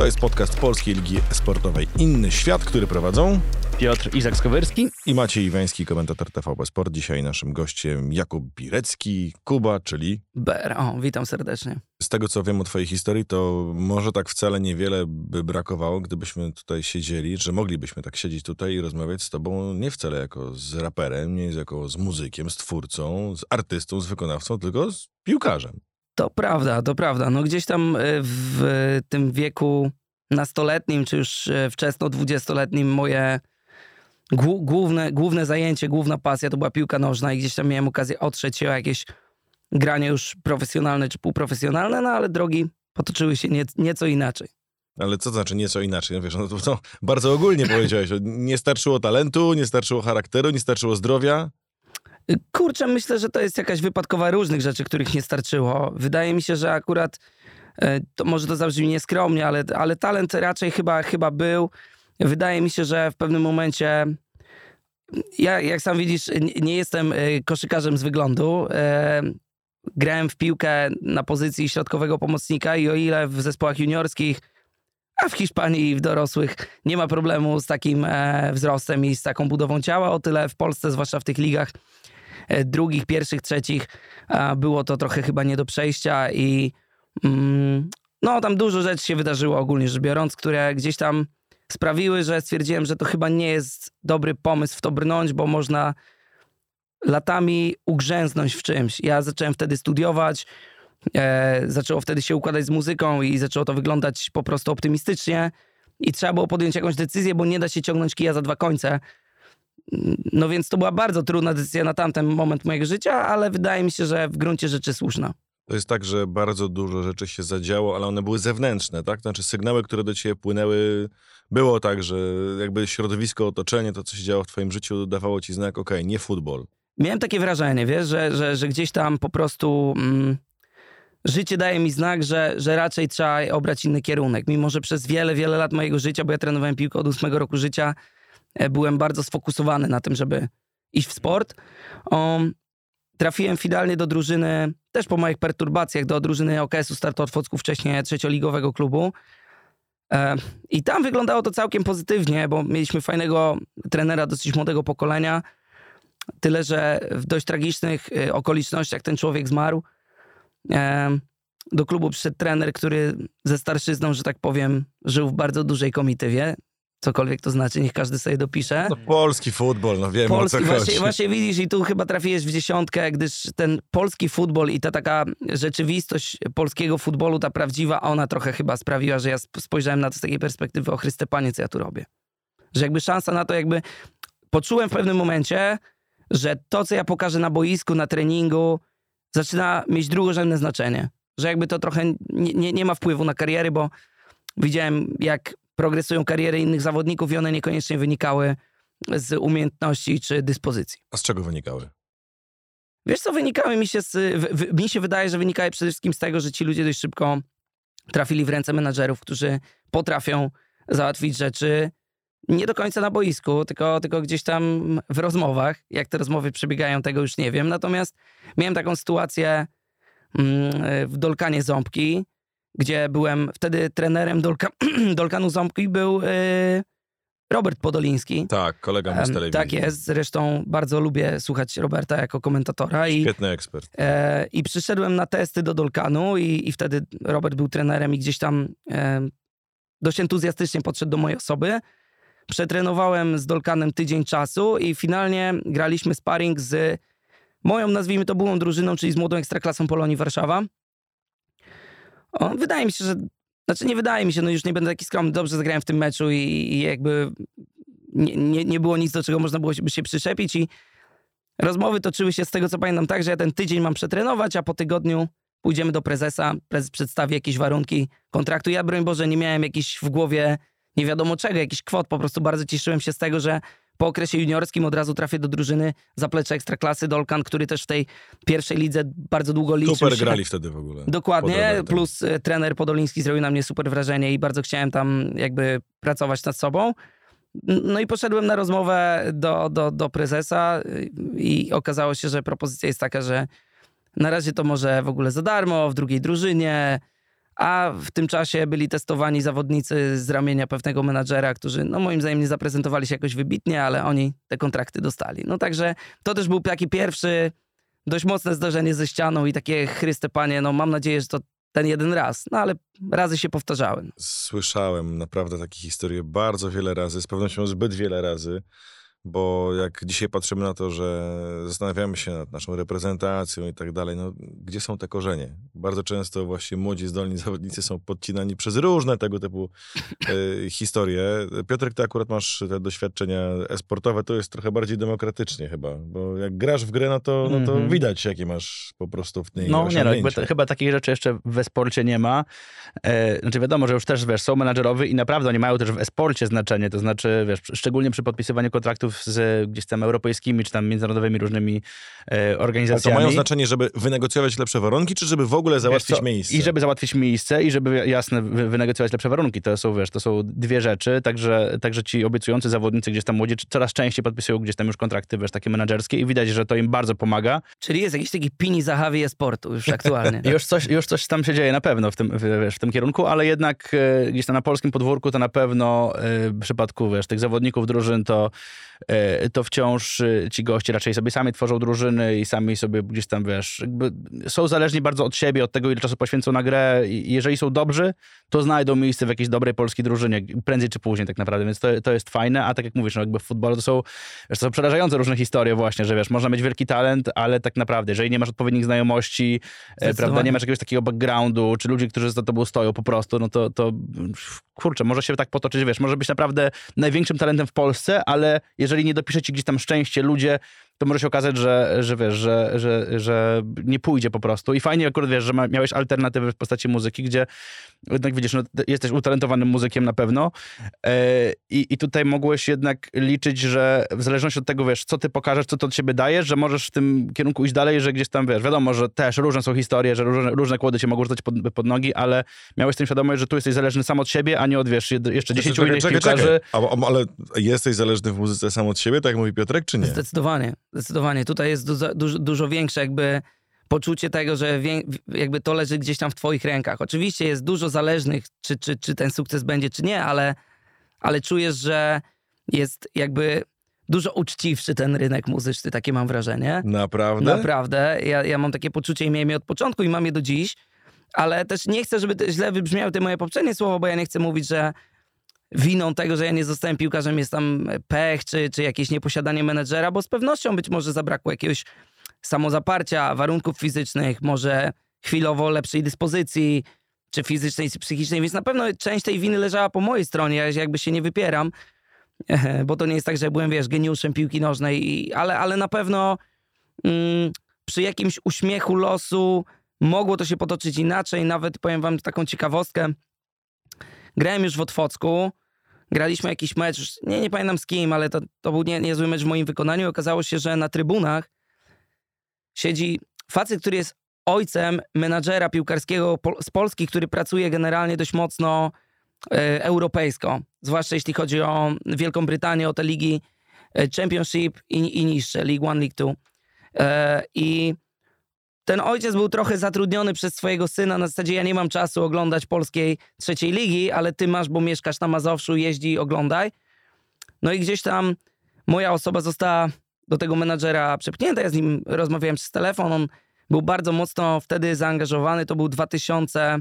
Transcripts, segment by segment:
To jest podcast Polskiej Ligi Sportowej Inny Świat, który prowadzą Piotr Izak-Skowyrski i Maciej Iwański, komentator TVP Sport. Dzisiaj naszym gościem Jakub Birecki, Kuba, czyli... Ber. O, witam serdecznie. Z tego, co wiem o twojej historii, to może tak wcale niewiele by brakowało, gdybyśmy tutaj siedzieli, że moglibyśmy tak siedzieć tutaj i rozmawiać z tobą nie wcale jako z raperem, nie jako z muzykiem, z twórcą, z artystą, z wykonawcą, tylko z piłkarzem. To prawda, to prawda. No gdzieś tam e, w tym wieku nastoletnim, czy już e, wczesno dwudziestoletnim moje główne, główne zajęcie, główna pasja to była piłka nożna i gdzieś tam miałem okazję otrzeć się o jakieś granie już profesjonalne czy półprofesjonalne, no ale drogi potoczyły się nie, nieco inaczej. Ale co to znaczy nieco inaczej? No wiesz, no to, to bardzo ogólnie powiedziałeś. Nie starczyło talentu, nie starczyło charakteru, nie starczyło zdrowia. Kurczę, myślę, że to jest jakaś wypadkowa różnych rzeczy, których nie starczyło. Wydaje mi się, że akurat e, to może to zabrzmi nieskromnie, ale, ale talent raczej chyba, chyba był. Wydaje mi się, że w pewnym momencie ja, jak sam widzisz, nie jestem e, koszykarzem z wyglądu. E, grałem w piłkę na pozycji środkowego pomocnika i o ile w zespołach juniorskich, a w Hiszpanii w dorosłych nie ma problemu z takim wzrostem i z taką budową ciała, o tyle w Polsce, zwłaszcza w tych ligach drugich, pierwszych, trzecich było to trochę chyba nie do przejścia i mm, no tam dużo rzeczy się wydarzyło ogólnie rzecz biorąc, które gdzieś tam sprawiły, że stwierdziłem, że to chyba nie jest dobry pomysł w to brnąć, bo można latami ugrzęznąć w czymś. Ja zacząłem wtedy studiować, e, zaczęło wtedy się układać z muzyką i zaczęło to wyglądać po prostu optymistycznie i trzeba było podjąć jakąś decyzję, bo nie da się ciągnąć kija za dwa końce. No więc to była bardzo trudna decyzja na tamten moment mojego życia, ale wydaje mi się, że w gruncie rzeczy słuszna. To jest tak, że bardzo dużo rzeczy się zadziało, ale one były zewnętrzne, tak? Znaczy sygnały, które do ciebie płynęły, było tak, że jakby środowisko, otoczenie, to co się działo w twoim życiu dawało ci znak, okej, okay, nie futbol. Miałem takie wrażenie, wiesz, że, że, że gdzieś tam po prostu mm, życie daje mi znak, że, że raczej trzeba obrać inny kierunek. Mimo, że przez wiele, wiele lat mojego życia, bo ja trenowałem piłkę od ósmego roku życia, byłem bardzo sfokusowany na tym, żeby iść w sport. Um, trafiłem finalnie do drużyny, też po moich perturbacjach, do drużyny OKS-u Start Otwocku, wcześniej trzecioligowego klubu. E, I tam wyglądało to całkiem pozytywnie, bo mieliśmy fajnego trenera, dosyć młodego pokolenia. Tyle, że w dość tragicznych e, okolicznościach ten człowiek zmarł. Do klubu przyszedł trener, który ze starszyzną, że tak powiem, żył w bardzo dużej komitywie cokolwiek to znaczy, niech każdy sobie dopisze. No, polski futbol, no wiemy polski, o co właśnie, chodzi. Właśnie widzisz i tu chyba trafiłeś w dziesiątkę, gdyż ten polski futbol i ta taka rzeczywistość polskiego futbolu, ta prawdziwa, ona trochę chyba sprawiła, że ja spojrzałem na to z takiej perspektywy, o Chryste Panie, co ja tu robię. Że jakby szansa na to jakby... Poczułem w pewnym momencie, że to, co ja pokażę na boisku, na treningu, zaczyna mieć drugorzędne znaczenie. Że jakby to trochę nie, nie, nie ma wpływu na kariery, bo widziałem, jak progresują kariery innych zawodników i one niekoniecznie wynikały z umiejętności czy dyspozycji. A z czego wynikały? Wiesz co, wynikały mi się z, w, mi się wydaje, że wynikały przede wszystkim z tego, że ci ludzie dość szybko trafili w ręce menadżerów, którzy potrafią załatwić rzeczy nie do końca na boisku, tylko, tylko gdzieś tam w rozmowach. Jak te rozmowy przebiegają, tego już nie wiem. Natomiast miałem taką sytuację mm, w Dolkanie Ząbki, gdzie byłem wtedy trenerem Dolka, Dolkanu Ząbki był yy, Robert Podoliński. Tak, kolega mu z telewizji. Tak jest, zresztą bardzo lubię słuchać Roberta jako komentatora. Świetny i, ekspert. E, I przyszedłem na testy do Dolkanu i, i wtedy Robert był trenerem i gdzieś tam e, dość entuzjastycznie podszedł do mojej osoby. Przetrenowałem z Dolkanem tydzień czasu i finalnie graliśmy sparring z moją, nazwijmy to, byłą drużyną, czyli z młodą ekstraklasą Polonii Warszawa. Wydaje mi się, że. Znaczy, nie wydaje mi się, no już nie będę taki skromny, dobrze zagrałem w tym meczu i, i jakby nie, nie, nie było nic, do czego można było by się przyczepić. I rozmowy toczyły się z tego, co pamiętam, tak, że ja ten tydzień mam przetrenować, a po tygodniu pójdziemy do prezesa, prezes przedstawi jakieś warunki kontraktu. Ja, broń Boże, nie miałem jakiś w głowie nie wiadomo czego, jakiś kwot. Po prostu bardzo cieszyłem się z tego, że po okresie juniorskim od razu trafię do drużyny zaplecza Ekstraklasy Dolkan, który też w tej pierwszej lidze bardzo długo liczył Super się. grali wtedy w ogóle. Dokładnie, plus e, trener Podoliński zrobił na mnie super wrażenie i bardzo chciałem tam jakby pracować nad sobą. No i poszedłem na rozmowę do, do, do prezesa i okazało się, że propozycja jest taka, że na razie to może w ogóle za darmo, w drugiej drużynie, a w tym czasie byli testowani zawodnicy z ramienia pewnego menadżera, którzy no moim zdaniem nie zaprezentowali się jakoś wybitnie, ale oni te kontrakty dostali. No także to też był taki pierwszy dość mocne zdarzenie ze ścianą i takie chryste panie, no mam nadzieję, że to ten jeden raz, no ale razy się powtarzały. Słyszałem naprawdę takie historie bardzo wiele razy, z pewnością zbyt wiele razy, bo jak dzisiaj patrzymy na to, że zastanawiamy się nad naszą reprezentacją i tak dalej, no gdzie są te korzenie? Bardzo często właśnie młodzi, zdolni zawodnicy są podcinani przez różne tego typu e, historie. Piotrek, ty akurat masz te doświadczenia esportowe, to jest trochę bardziej demokratycznie chyba, bo jak grasz w grę, no to, no to Mhm. widać, jakie masz po prostu w niej No nie, no, jakby to, chyba takich rzeczy jeszcze w esporcie nie ma. E, znaczy wiadomo, że już też, wiesz, są menadżerowie i naprawdę oni mają też w esporcie znaczenie, to znaczy, wiesz, szczególnie przy podpisywaniu kontraktów z gdzieś tam europejskimi, czy tam międzynarodowymi różnymi e, Ale to organizacjami. mają znaczenie, żeby wynegocjować lepsze warunki, czy żeby w ogóle załatwić miejsce? I żeby załatwić miejsce i żeby, jasne, wy- wynegocjować lepsze warunki. To są, wiesz, to są dwie rzeczy, także, także ci obiecujący zawodnicy gdzieś tam młodzi coraz częściej podpisują gdzieś tam już kontrakty, wiesz, takie menedżerskie i widać, że to im bardzo pomaga. Czyli jest jakiś taki pini Zahavi e-sportu już aktualnie. I Już coś, już coś tam się dzieje na pewno w tym, w, wiesz, w tym kierunku, ale jednak e, gdzieś tam na polskim podwórku to na pewno e, w przypadku wiesz, tych zawodników drużyn to, to wciąż e, ci goście raczej sobie sami tworzą drużyny i sami sobie gdzieś tam, wiesz, jakby są zależni bardzo od siebie, od tego, ile czasu poświęcą na grę i jeżeli są dobrzy, to znajdą miejsce w jakiejś dobrej polskiej drużynie, prędzej czy później tak naprawdę, więc to, to jest fajne, a tak jak mówisz, no jakby w futbolu to są, wiesz, to są przerażające różne historie właśnie, że wiesz, można mieć wielki talent, ale tak naprawdę, jeżeli nie masz odpowiednich znajomości, e, prawda, nie masz jakiegoś takiego backgroundu, czy ludzi, którzy za tobą stoją po prostu, no to, to kurczę, może się tak potoczyć, wiesz, może być naprawdę największym talentem w Polsce, ale jeżeli nie dopisze ci gdzieś tam szczęście ludzie, to może się okazać, że, że wiesz, że, że, że nie pójdzie po prostu. I fajnie akurat, wiesz, że ma, miałeś alternatywy w postaci muzyki, gdzie jednak widzisz, no, jesteś utalentowanym muzykiem na pewno e, i, tutaj mogłeś jednak liczyć, że w zależności od tego, wiesz, co ty pokażesz, co to od siebie dajesz, że możesz w tym kierunku iść dalej, że gdzieś tam, wiesz, wiadomo, że też różne są historie, że różne, różne kłody cię mogą rzucać pod, pod nogi, ale miałeś tym świadomość, że tu jesteś zależny sam od siebie, a nie od, wiesz, jeszcze 10 czekaj, innych czekaj, piłkarzy. czekaj. A, ale jesteś zależny w muzyce sam od siebie, tak jak mówi Piotrek, czy nie? Zdecydowanie, zdecydowanie. Tutaj jest dużo, dużo, dużo większe jakby poczucie tego, że wię, jakby to leży gdzieś tam w twoich rękach. Oczywiście jest dużo zależnych, czy, czy, czy ten sukces będzie, czy nie, ale, ale czujesz, że jest jakby dużo uczciwszy ten rynek muzyczny, takie mam wrażenie. Naprawdę? Naprawdę. Ja, ja mam takie poczucie i miałem je od początku i mam je do dziś, ale też nie chcę, żeby źle wybrzmiały te moje poprzednie słowa, bo ja nie chcę mówić, że winą tego, że ja nie zostałem piłkarzem jest tam pech, czy, czy jakieś nieposiadanie menedżera, bo z pewnością być może zabrakło jakiegoś samozaparcia, warunków fizycznych, może chwilowo lepszej dyspozycji, czy fizycznej, czy psychicznej, więc na pewno część tej winy leżała po mojej stronie, ja jakby się nie wypieram, bo to nie jest tak, że byłem, wiesz, geniuszem piłki nożnej, ale, ale na pewno mm, przy jakimś uśmiechu losu mogło to się potoczyć inaczej. Nawet powiem wam taką ciekawostkę. Grałem już w Otwocku. Graliśmy jakiś mecz, nie, nie pamiętam z kim, ale to, to był nie, niezły mecz w moim wykonaniu. Okazało się, że na trybunach siedzi facet, który jest ojcem menadżera piłkarskiego z Polski, który pracuje generalnie dość mocno e, europejsko. Zwłaszcza jeśli chodzi o Wielką Brytanię, o te ligi e, Championship i, i niższe, League One, League Two. E, I ten ojciec był trochę zatrudniony przez swojego syna na zasadzie ja nie mam czasu oglądać polskiej trzeciej ligi, ale ty masz, bo mieszkasz na Mazowszu, jeździ, oglądaj. No i gdzieś tam moja osoba została do tego menadżera przepchnięta. Ja z nim rozmawiałem przez telefon. On był bardzo mocno wtedy zaangażowany. To był 2000,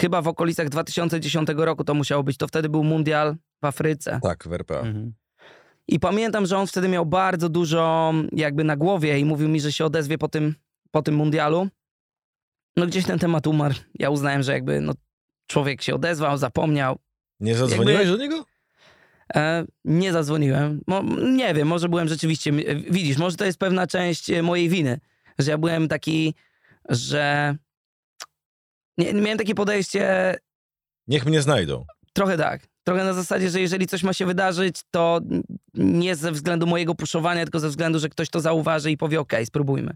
chyba w okolicach 2010 roku to musiało być. To wtedy był mundial w Afryce. Tak, w RPA. Mhm. I pamiętam, że on wtedy miał bardzo dużo jakby na głowie i mówił mi, że się odezwie po tym, po tym mundialu. No gdzieś ten temat umarł. Ja uznałem, że jakby no, człowiek się odezwał, zapomniał. Nie zadzwoniłeś Jakby- do niego? E, nie zadzwoniłem. Mo, nie wiem, może byłem rzeczywiście... e, Widzisz, może to jest pewna część e, mojej winy, że ja byłem taki, że... Nie, miałem takie podejście Niech mnie znajdą. Trochę tak. Trochę na zasadzie, że jeżeli coś ma się wydarzyć, to nie ze względu mojego puszowania, tylko ze względu, że ktoś to zauważy i powie, okej, spróbujmy.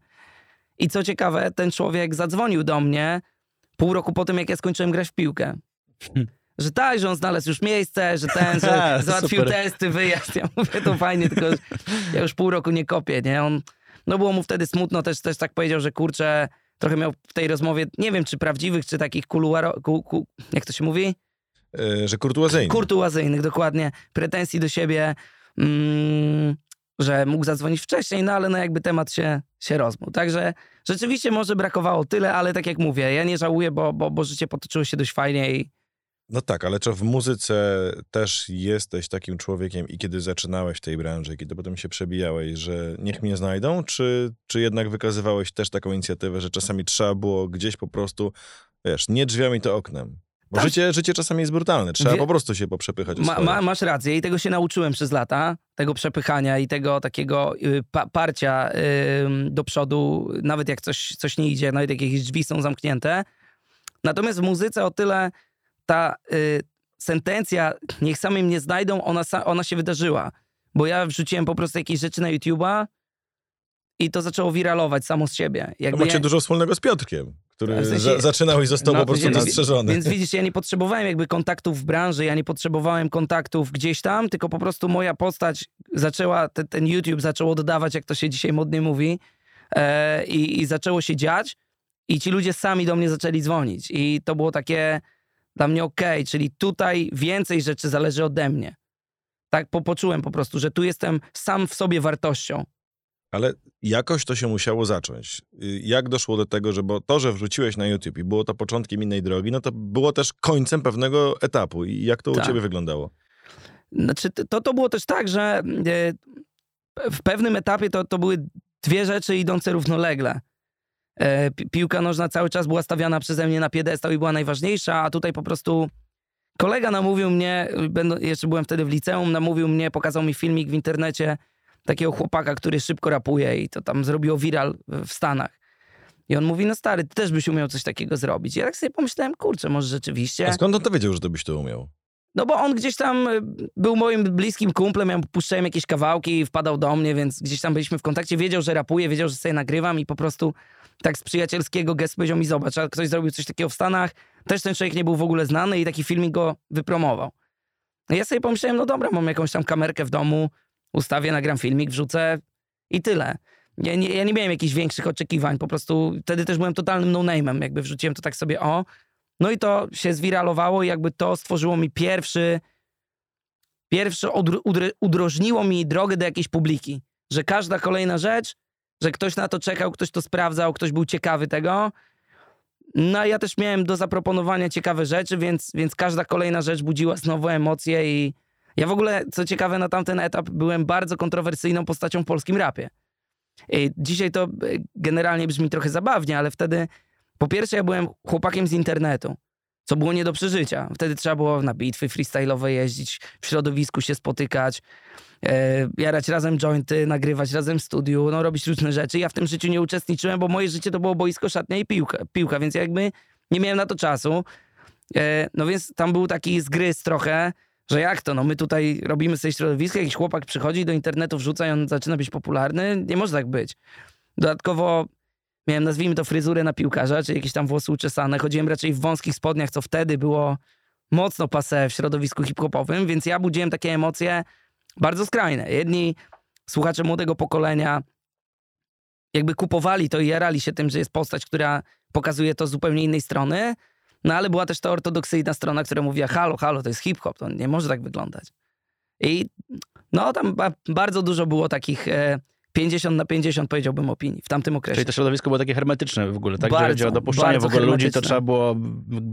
I co ciekawe, ten człowiek zadzwonił do mnie pół roku po tym, jak ja skończyłem grać w piłkę. Że tak, że on znalazł już miejsce, że ten, że załatwił Super. testy, wyjazd. Ja mówię, to fajnie, tylko ja już pół roku nie kopię, nie? On, no było mu wtedy smutno, też, też tak powiedział, że kurczę, trochę miał w tej rozmowie, nie wiem czy prawdziwych, czy takich kuluaro, ku, ku, jak to się mówi? E, że kurtuazyjny. kurtuazyjnych, dokładnie, pretensji do siebie, mm, że mógł zadzwonić wcześniej, no ale no jakby temat się, się rozmył. Także rzeczywiście może brakowało tyle, ale tak jak mówię, ja nie żałuję, bo, bo, bo życie potoczyło się dość fajnie i No tak, ale czy w muzyce też jesteś takim człowiekiem i kiedy zaczynałeś w tej branży, kiedy potem się przebijałeś, że niech mnie znajdą, czy, czy jednak wykazywałeś też taką inicjatywę, że czasami trzeba było gdzieś po prostu, wiesz, nie drzwiami to oknem? Bo Tak. życie, życie czasami jest brutalne, trzeba Wie- po prostu się poprzepychać ma, ma, masz rację i tego się nauczyłem przez lata, tego przepychania i tego takiego y, pa, parcia y, do przodu, nawet jak coś, coś nie idzie, nawet jak jakieś drzwi są zamknięte. Natomiast w muzyce o tyle ta y, sentencja, niech sami mnie znajdą, ona, ona się wydarzyła. Bo ja wrzuciłem po prostu jakieś rzeczy na YouTube'a i to zaczęło wiralować samo z siebie. Jakby macie ja- dużo wspólnego z Piotrkiem, który W sensie- za, zaczynał i został No, po prostu dostrzeżony. Więc widzisz, ja nie potrzebowałem jakby kontaktów w branży, ja nie potrzebowałem kontaktów gdzieś tam, tylko po prostu moja postać zaczęła, te, ten YouTube zaczął oddawać, jak to się dzisiaj modnie mówi, e, i, i zaczęło się dziać i ci ludzie sami do mnie zaczęli dzwonić i to było takie dla mnie okej, czyli tutaj więcej rzeczy zależy ode mnie. Tak po, poczułem po prostu, że tu jestem sam w sobie wartością. Ale jakoś to się musiało zacząć. Y, Jak doszło do tego, że bo to, że wrzuciłeś na YouTube i było to początkiem innej drogi, no to było też końcem pewnego etapu. I jak to u Tak. ciebie wyglądało? Znaczy, to, to było też tak, że e, w pewnym etapie to, to były dwie rzeczy idące równolegle. E, pi- Piłka nożna cały czas była stawiana przeze mnie na piedestał i była najważniejsza, a tutaj po prostu kolega namówił mnie, jeszcze byłem wtedy w liceum, namówił mnie, pokazał mi filmik w internecie takiego chłopaka, który szybko rapuje i to tam zrobiło viral w Stanach. I on mówi, no stary, ty też byś umiał coś takiego zrobić. I ja tak sobie pomyślałem, kurczę, może rzeczywiście. A skąd on to wiedział, że to byś to umiał? No bo on gdzieś tam y, był moim bliskim kumplem, ja puszczałem jakieś kawałki i wpadał do mnie, więc gdzieś tam byliśmy w kontakcie. Wiedział, że rapuję, wiedział, że sobie nagrywam i po prostu tak z przyjacielskiego gestu powiedział mi, zobacz, a ktoś zrobił coś takiego w Stanach, też ten człowiek nie był w ogóle znany i taki filmik go wypromował. No ja sobie pomyślałem, no dobra, mam jakąś tam kamerkę w domu, ustawię, nagram filmik, wrzucę i tyle. Ja nie, ja nie miałem jakichś większych oczekiwań, po prostu wtedy też byłem totalnym no-name'em, jakby wrzuciłem to tak sobie o, no i to się zwiralowało i jakby to stworzyło mi pierwszy, udr- udrożniło mi drogę do jakiejś publiki. Że każda kolejna rzecz, że ktoś na to czekał, ktoś to sprawdzał, ktoś był ciekawy tego. No ja też miałem do zaproponowania ciekawe rzeczy, więc, więc każda kolejna rzecz budziła znowu emocje i ja w ogóle, co ciekawe, na tamten etap byłem bardzo kontrowersyjną postacią w polskim rapie. I dzisiaj to e, generalnie brzmi trochę zabawnie, ale wtedy po pierwsze, ja byłem chłopakiem z internetu, co było nie do przeżycia. Wtedy trzeba było na bitwy freestyle'owe jeździć, w środowisku się spotykać, e, jarać razem jointy, nagrywać razem w studiu, no robić różne rzeczy. Ja w tym życiu nie uczestniczyłem, bo moje życie to było boisko, szatnia i piłka, piłka więc jakby nie miałem na to czasu. E, no więc tam był taki zgryz trochę, że jak to, no my tutaj robimy sobie środowisko, jakiś chłopak przychodzi do internetu, wrzuca i on zaczyna być popularny. Nie może tak być. Dodatkowo miałem, nazwijmy to, fryzurę na piłkarza, czy jakieś tam włosy uczesane. Chodziłem raczej w wąskich spodniach, co wtedy było mocno passe w środowisku hip-hopowym, więc ja budziłem takie emocje bardzo skrajne. Jedni słuchacze młodego pokolenia jakby kupowali to i jarali się tym, że jest postać, która pokazuje to z zupełnie innej strony, no ale była też ta ortodoksyjna strona, która mówiła, halo, halo, to jest hip-hop, to nie może tak wyglądać. I no tam ba- bardzo dużo było takich e, 50 na 50 powiedziałbym opinii w tamtym okresie. Czyli to środowisko było takie hermetyczne w ogóle, tak? Bardzo, o dopuszczanie w ogóle ludzi to trzeba było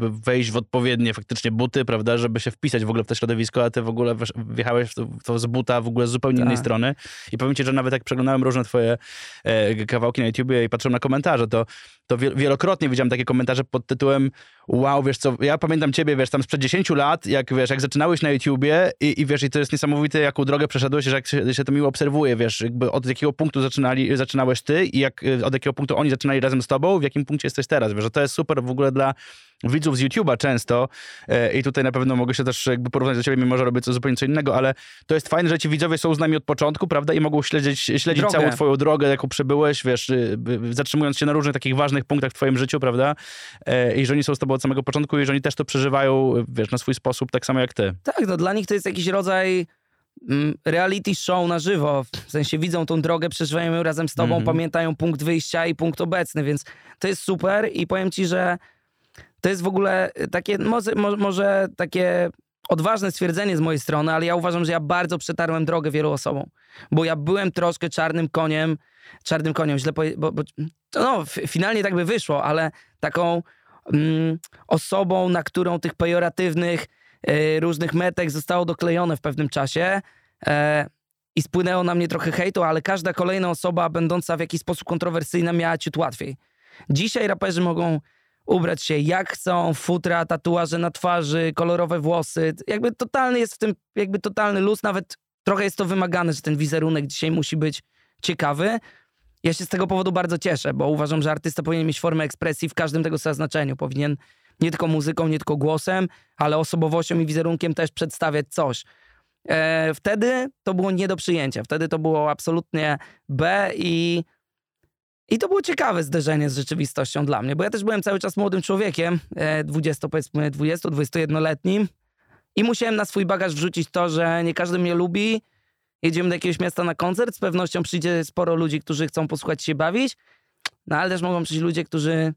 wejść w odpowiednie faktycznie buty, prawda, żeby się wpisać w ogóle w to środowisko, a ty w ogóle wjechałeś w to, w to z buta w ogóle z zupełnie innej Tak. strony. I powiem ci, że nawet jak przeglądałem różne twoje e, kawałki na YouTubie i patrzyłem na komentarze, to, to wiel- wielokrotnie widziałem takie komentarze pod tytułem wow, wiesz co, ja pamiętam ciebie, wiesz, tam sprzed 10 lat, jak wiesz, jak zaczynałeś na YouTubie i, i wiesz, i to jest niesamowite, jaką drogę przeszedłeś, że jak się, się to miło obserwuje, wiesz, jakby od jakiego punktu zaczynali, zaczynałeś ty i jak, od jakiego punktu oni zaczynali razem z tobą, w jakim punkcie jesteś teraz, wiesz, że to jest super w ogóle dla widzów z YouTube'a często e, i tutaj na pewno mogę się też jakby porównać do ciebie, mimo że robię coś zupełnie co innego, ale to jest fajne, że ci widzowie są z nami od początku, prawda, i mogą śledzić, śledzić Drogę. całą twoją drogę, jaką przebyłeś, wiesz, y, y, zatrzymując się na różnych takich ważnych punktach w twoim życiu, prawda, e, i że oni są z tobą od samego początku i że oni też to przeżywają, wiesz, na swój sposób, tak samo jak ty. Tak, no dla nich to jest jakiś rodzaj mm, reality show na żywo. W sensie widzą tą drogę, przeżywają ją razem z tobą, Mhm. pamiętają punkt wyjścia i punkt obecny, więc to jest super i powiem ci, że to jest w ogóle takie, może, mo- może takie odważne stwierdzenie z mojej strony, ale ja uważam, że ja bardzo przetarłem drogę wielu osobom, bo ja byłem troszkę czarnym koniem, czarnym koniem, źle powie- bo, bo no, finalnie tak by wyszło, ale taką mm, osobą, na którą tych pejoratywnych e, różnych metek zostało doklejone w pewnym czasie e, i spłynęło na mnie trochę hejtu, ale każda kolejna osoba będąca w jakiś sposób kontrowersyjna miała ciut łatwiej. Dzisiaj raperzy mogą ubrać się jak chcą, futra, tatuaże na twarzy, kolorowe włosy. Jakby totalny jest w tym, jakby totalny luz, nawet trochę jest to wymagane, że ten wizerunek dzisiaj musi być ciekawy. Ja się z tego powodu bardzo cieszę, bo uważam, że artysta powinien mieć formę ekspresji w każdym tego znaczeniu. Powinien nie tylko muzyką, nie tylko głosem, ale osobowością i wizerunkiem też przedstawiać coś. E, wtedy to było nie do przyjęcia. Wtedy to było absolutnie B i, i to było ciekawe zderzenie z rzeczywistością dla mnie, bo ja też byłem cały czas młodym człowiekiem, e, 20 powiedzmy 20-21-letnim i musiałem na swój bagaż wrzucić to, że nie każdy mnie lubi, jedziemy do jakiegoś miasta na koncert, z pewnością przyjdzie sporo ludzi, którzy chcą posłuchać się bawić, no ale też mogą przyjść ludzie, którzy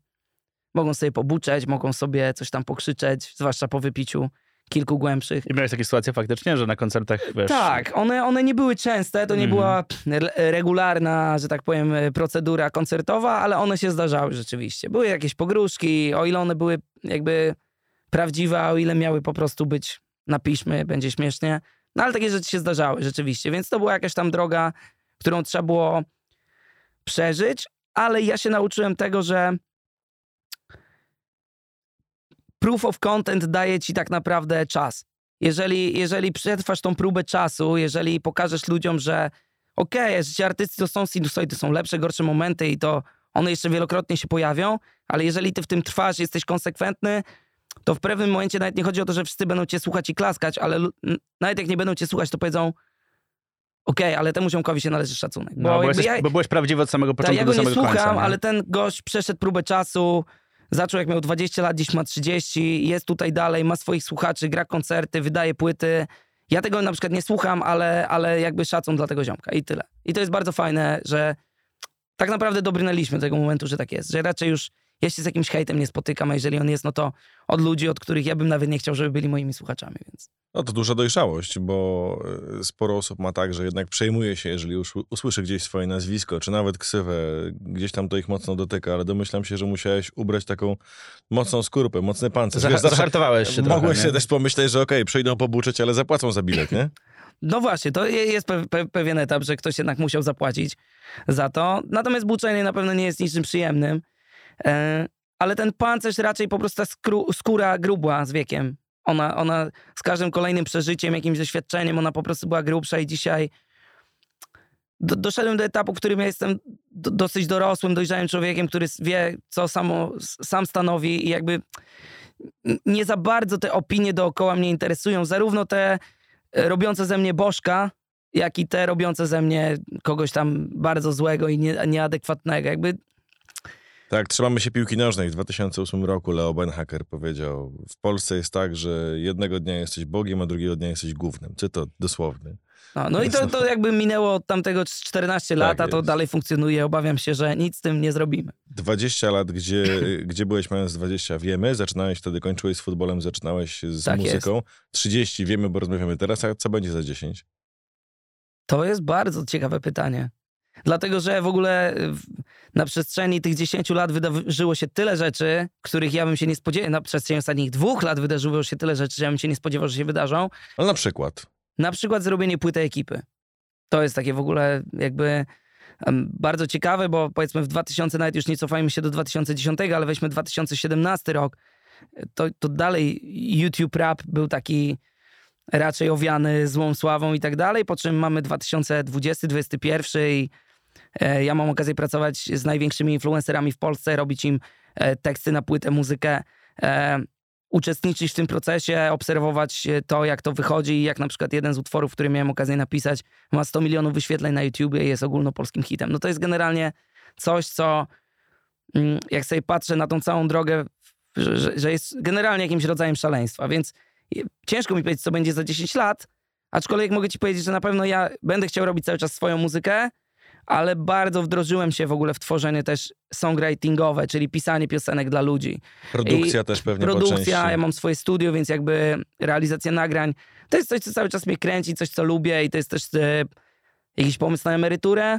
mogą sobie pobuczeć, mogą sobie coś tam pokrzyczeć, zwłaszcza po wypiciu kilku głębszych. I miałeś takie sytuacje faktycznie, że na koncertach, wiesz... Tak, one, one nie były częste, to nie Mhm. była re- regularna, że tak powiem, e, procedura koncertowa, ale one się zdarzały rzeczywiście. Były jakieś pogróżki, o ile one były jakby prawdziwe, a o ile miały po prostu być na piśmie, będzie śmiesznie. No ale takie rzeczy się zdarzały rzeczywiście, więc to była jakaś tam droga, którą trzeba było przeżyć, ale ja się nauczyłem tego, że proof of content daje ci tak naprawdę czas. Jeżeli, jeżeli przetrwasz tą próbę czasu, jeżeli pokażesz ludziom, że okej, okay, życie artysty to są sinusoidy, są lepsze, gorsze momenty i to one jeszcze wielokrotnie się pojawią, ale jeżeli ty w tym trwasz, jesteś konsekwentny, to w pewnym momencie nawet nie chodzi o to, że wszyscy będą cię słuchać i klaskać, ale nawet jak nie będą cię słuchać, to powiedzą okej, ale temu ziomkowi się należy szacunek. No, bo, jesteś, bo byłeś prawdziwy od samego tak, początku ja go nie słucham, końca. nie? ale ten gość przeszedł próbę czasu, zaczął jak miał 20 lat, dziś ma 30, jest tutaj dalej, ma swoich słuchaczy, gra koncerty, wydaje płyty. Ja tego na przykład nie słucham, ale, ale jakby szacun dla tego ziomka i tyle. I to jest bardzo fajne, że tak naprawdę dobrnęliśmy do tego momentu, że tak jest, że raczej już ja się z jakimś hejtem nie spotykam, a jeżeli on jest, no to od ludzi, od których ja bym nawet nie chciał, żeby byli moimi słuchaczami, więc... No to duża dojrzałość, bo e, sporo osób ma tak, że jednak przejmuje się, jeżeli już usłyszy gdzieś swoje nazwisko, czy nawet ksywę, gdzieś tam to ich mocno dotyka, ale domyślam się, że musiałeś ubrać taką mocną skorupę, mocny pancerz. Wiesz, zawsze zahartowałeś się trochę, Mogłeś nie? sobie też pomyśleć, że okej, przyjdą pobuczyć, ale zapłacą za bilet, nie? No właśnie, to je- jest pe- pe- pewien etap, że ktoś jednak musiał zapłacić za to. Natomiast buczenie na pewno nie jest niczym przyjemnym. E, ale ten pancerz raczej po prostu skru- skóra grubła z wiekiem. Ona, ona z każdym kolejnym przeżyciem, jakimś doświadczeniem, ona po prostu była grubsza i dzisiaj do, doszedłem do etapu, w którym ja jestem do, dosyć dorosłym, dojrzałym człowiekiem, który wie, co samo, sam stanowi i jakby nie za bardzo te opinie dookoła mnie interesują. Zarówno te e, robiące ze mnie bożka, jak i te robiące ze mnie kogoś tam bardzo złego i nie, nieadekwatnego. Jakby Tak, trzymamy się piłki nożnej. W 2008 roku Leo Benhacker powiedział, w Polsce jest tak, że jednego dnia jesteś Bogiem, a drugiego dnia jesteś gównem. Cytat dosłowny. No, no i to, to jakby minęło od tamtego 14 lat, a to jest. dalej funkcjonuje. Obawiam się, że nic z tym nie zrobimy. 20 lat, gdzie, gdzie byłeś mając 20, wiemy. Zaczynałeś wtedy, kończyłeś z futbolem, zaczynałeś z Tak muzyką. 30, wiemy, bo rozmawiamy teraz, a co będzie za 10? To jest bardzo ciekawe pytanie. Dlatego, że w ogóle na przestrzeni tych 10 lat wydarzyło się tyle rzeczy, których ja bym się nie spodziewał. Na przestrzeni ostatnich dwóch lat wydarzyło się tyle rzeczy, że ja bym się nie spodziewał, że się wydarzą. No na przykład. Na przykład zrobienie płyty ekipy. To jest takie w ogóle jakby bardzo ciekawe, bo powiedzmy w 2000, nawet już nie cofajmy się do 2010, ale weźmy 2017 rok, to, to dalej YouTube Rap był taki raczej owiany złą sławą i tak dalej, po czym mamy 2020, 2021 i ja mam okazję pracować z największymi influencerami w Polsce, robić im e, teksty na płytę, muzykę, e, uczestniczyć w tym procesie, obserwować e, to, jak to wychodzi i jak na przykład jeden z utworów, który miałem okazję napisać, ma 100 milionów wyświetleń na YouTubie i jest ogólnopolskim hitem. No to jest generalnie coś, co mm, jak sobie patrzę na tą całą drogę, że, że- jest generalnie jakimś rodzajem szaleństwa, więc ciężko mi powiedzieć, co będzie za 10 lat, Aczkolwiek mogę ci powiedzieć, że na pewno ja będę chciał robić cały czas swoją muzykę, ale bardzo wdrożyłem się w ogóle w tworzenie też songwritingowe, czyli pisanie piosenek dla ludzi. Produkcja też pewnie. Produkcja, ja mam swoje studio, więc jakby realizacja nagrań, to jest coś, co cały czas mnie kręci, coś, co lubię i to jest też e, jakiś pomysł na emeryturę.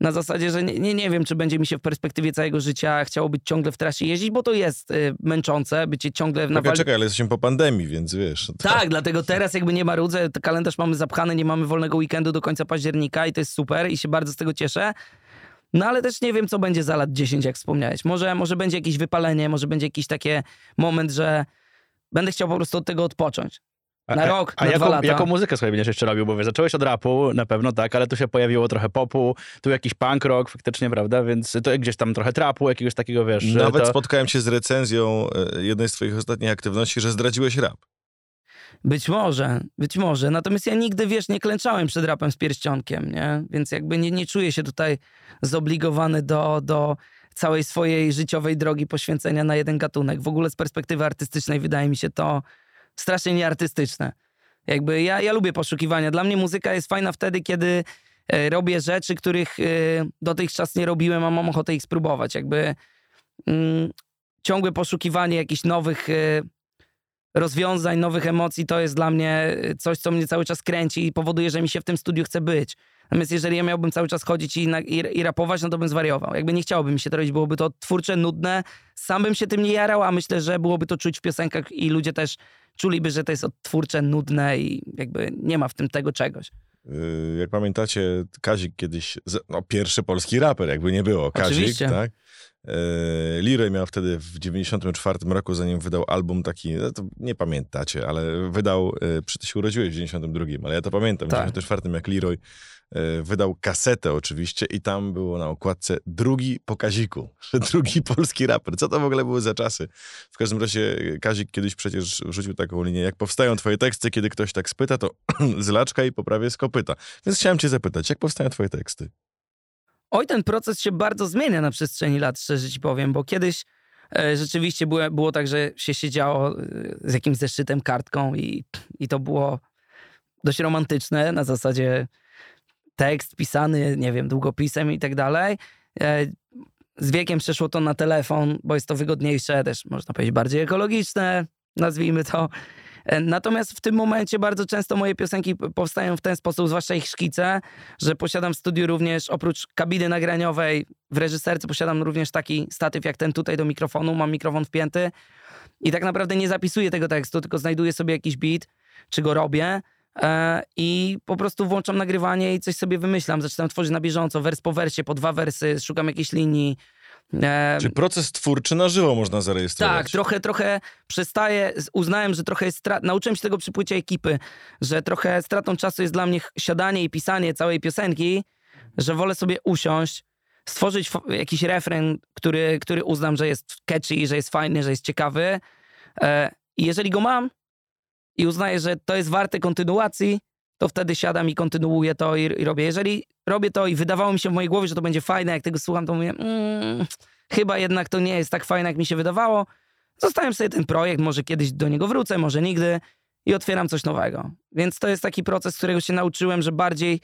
Na zasadzie, że nie, nie, nie wiem, czy będzie mi się w perspektywie całego życia chciało być ciągle w trasie jeździć, bo to jest y, męczące, bycie ciągle na wal... czekaj, ale jesteśmy po pandemii, więc wiesz. to- Tak, dlatego teraz jakby nie marudzę, kalendarz mamy zapchany, nie mamy wolnego weekendu do końca października i to jest super i się bardzo z tego cieszę. No ale też nie wiem, co będzie za lat 10, jak wspomniałeś. Może, może będzie jakieś wypalenie, może będzie jakiś taki moment, że będę chciał po prostu od tego odpocząć. Na a- rok, a na jaką, dwa lata. jaką muzykę sobie będziesz jeszcze robił? Bo wiesz, zacząłeś od rapu, na pewno tak, ale tu się pojawiło trochę popu, tu jakiś punk rock faktycznie, prawda? Więc to gdzieś tam trochę trapu, jakiegoś takiego, wiesz... Nawet to... spotkałem się z recenzją e, jednej z twoich ostatnich aktywności, że zdradziłeś rap. Być może, być może. Natomiast ja nigdy, wiesz, nie klęczałem przed rapem z pierścionkiem, nie? Więc jakby nie, nie czuję się tutaj zobligowany do, do całej swojej życiowej drogi poświęcenia na jeden gatunek. W ogóle z perspektywy artystycznej wydaje mi się to strasznie nieartystyczne. Jakby ja, ja lubię poszukiwania. Dla mnie muzyka jest fajna wtedy, kiedy e, robię rzeczy, których e, dotychczas nie robiłem, a mam ochotę ich spróbować. Jakby mm, ciągłe poszukiwanie jakichś nowych e, rozwiązań, nowych emocji, to jest dla mnie coś, co mnie cały czas kręci i powoduje, że mi się w tym studiu chce być. Natomiast jeżeli ja miałbym cały czas chodzić i, na, i, i rapować, no to bym zwariował. Jakby nie chciałoby mi się to robić, byłoby to twórcze, nudne. Sam bym się tym nie jarał, a myślę, że byłoby to czuć w piosenkach i ludzie też czuliby, że to jest twórcze, nudne i jakby nie ma w tym tego czegoś. Y, Jak pamiętacie, Kazik kiedyś, no pierwszy polski raper, jakby nie było, Kazik, Oczywiście. tak? E, Leroy miał wtedy w 94 roku, zanim wydał album taki, no to nie pamiętacie, ale wydał, e, przy ty się urodziłeś w 92, ale ja to pamiętam, w Tak. 94 jak Leroy wydał kasetę oczywiście i tam było na okładce drugi po Kaziku, drugi polski raper. Co to w ogóle były za czasy? W każdym razie e, Kazik kiedyś przecież wrzucił taką linię, jak powstają twoje teksty, kiedy ktoś tak spyta, to z laczka i poprawię z kopyta. Więc chciałem cię zapytać, jak powstają twoje teksty? Oj, ten proces się bardzo zmienia na przestrzeni lat, szczerze ci powiem, bo kiedyś e, rzeczywiście było, było tak, że się siedziało e, z jakimś zeszytem, kartką i, i to było dość romantyczne, na zasadzie tekst pisany, nie wiem, długopisem i tak dalej. E, Z wiekiem przeszło to na telefon, bo jest to wygodniejsze, też można powiedzieć bardziej ekologiczne, nazwijmy to. E, Natomiast w tym momencie bardzo często moje piosenki powstają w ten sposób, zwłaszcza ich szkice, że posiadam w studiu również oprócz kabiny nagraniowej w reżyserce posiadam również taki statyw jak ten tutaj do mikrofonu, mam mikrofon wpięty i tak naprawdę nie zapisuję tego tekstu, tylko znajduję sobie jakiś beat, czy go robię i po prostu włączam nagrywanie i coś sobie wymyślam, zaczynam tworzyć na bieżąco, wers po wersie, po dwa wersy, szukam jakiejś linii. E, Czy proces twórczy na żywo można zarejestrować? tak, trochę, trochę przestaję, uznałem, że trochę jest strat... nauczyłem się tego przy płycie ekipy, że trochę stratą czasu jest dla mnie siadanie i pisanie całej piosenki, że wolę sobie usiąść, stworzyć jakiś refren, który, który uznam, że jest catchy, że jest fajny, że jest ciekawy e, i jeżeli go mam i uznaję, że to jest warte kontynuacji, to wtedy siadam i kontynuuję to i, i robię. Jeżeli robię to i wydawało mi się w mojej głowie, że to będzie fajne, jak tego słucham, to mówię, mm, chyba jednak to nie jest tak fajne, jak mi się wydawało. Zostawiam sobie ten projekt, może kiedyś do niego wrócę, może nigdy i otwieram coś nowego. Więc to jest taki proces, którego się nauczyłem, że bardziej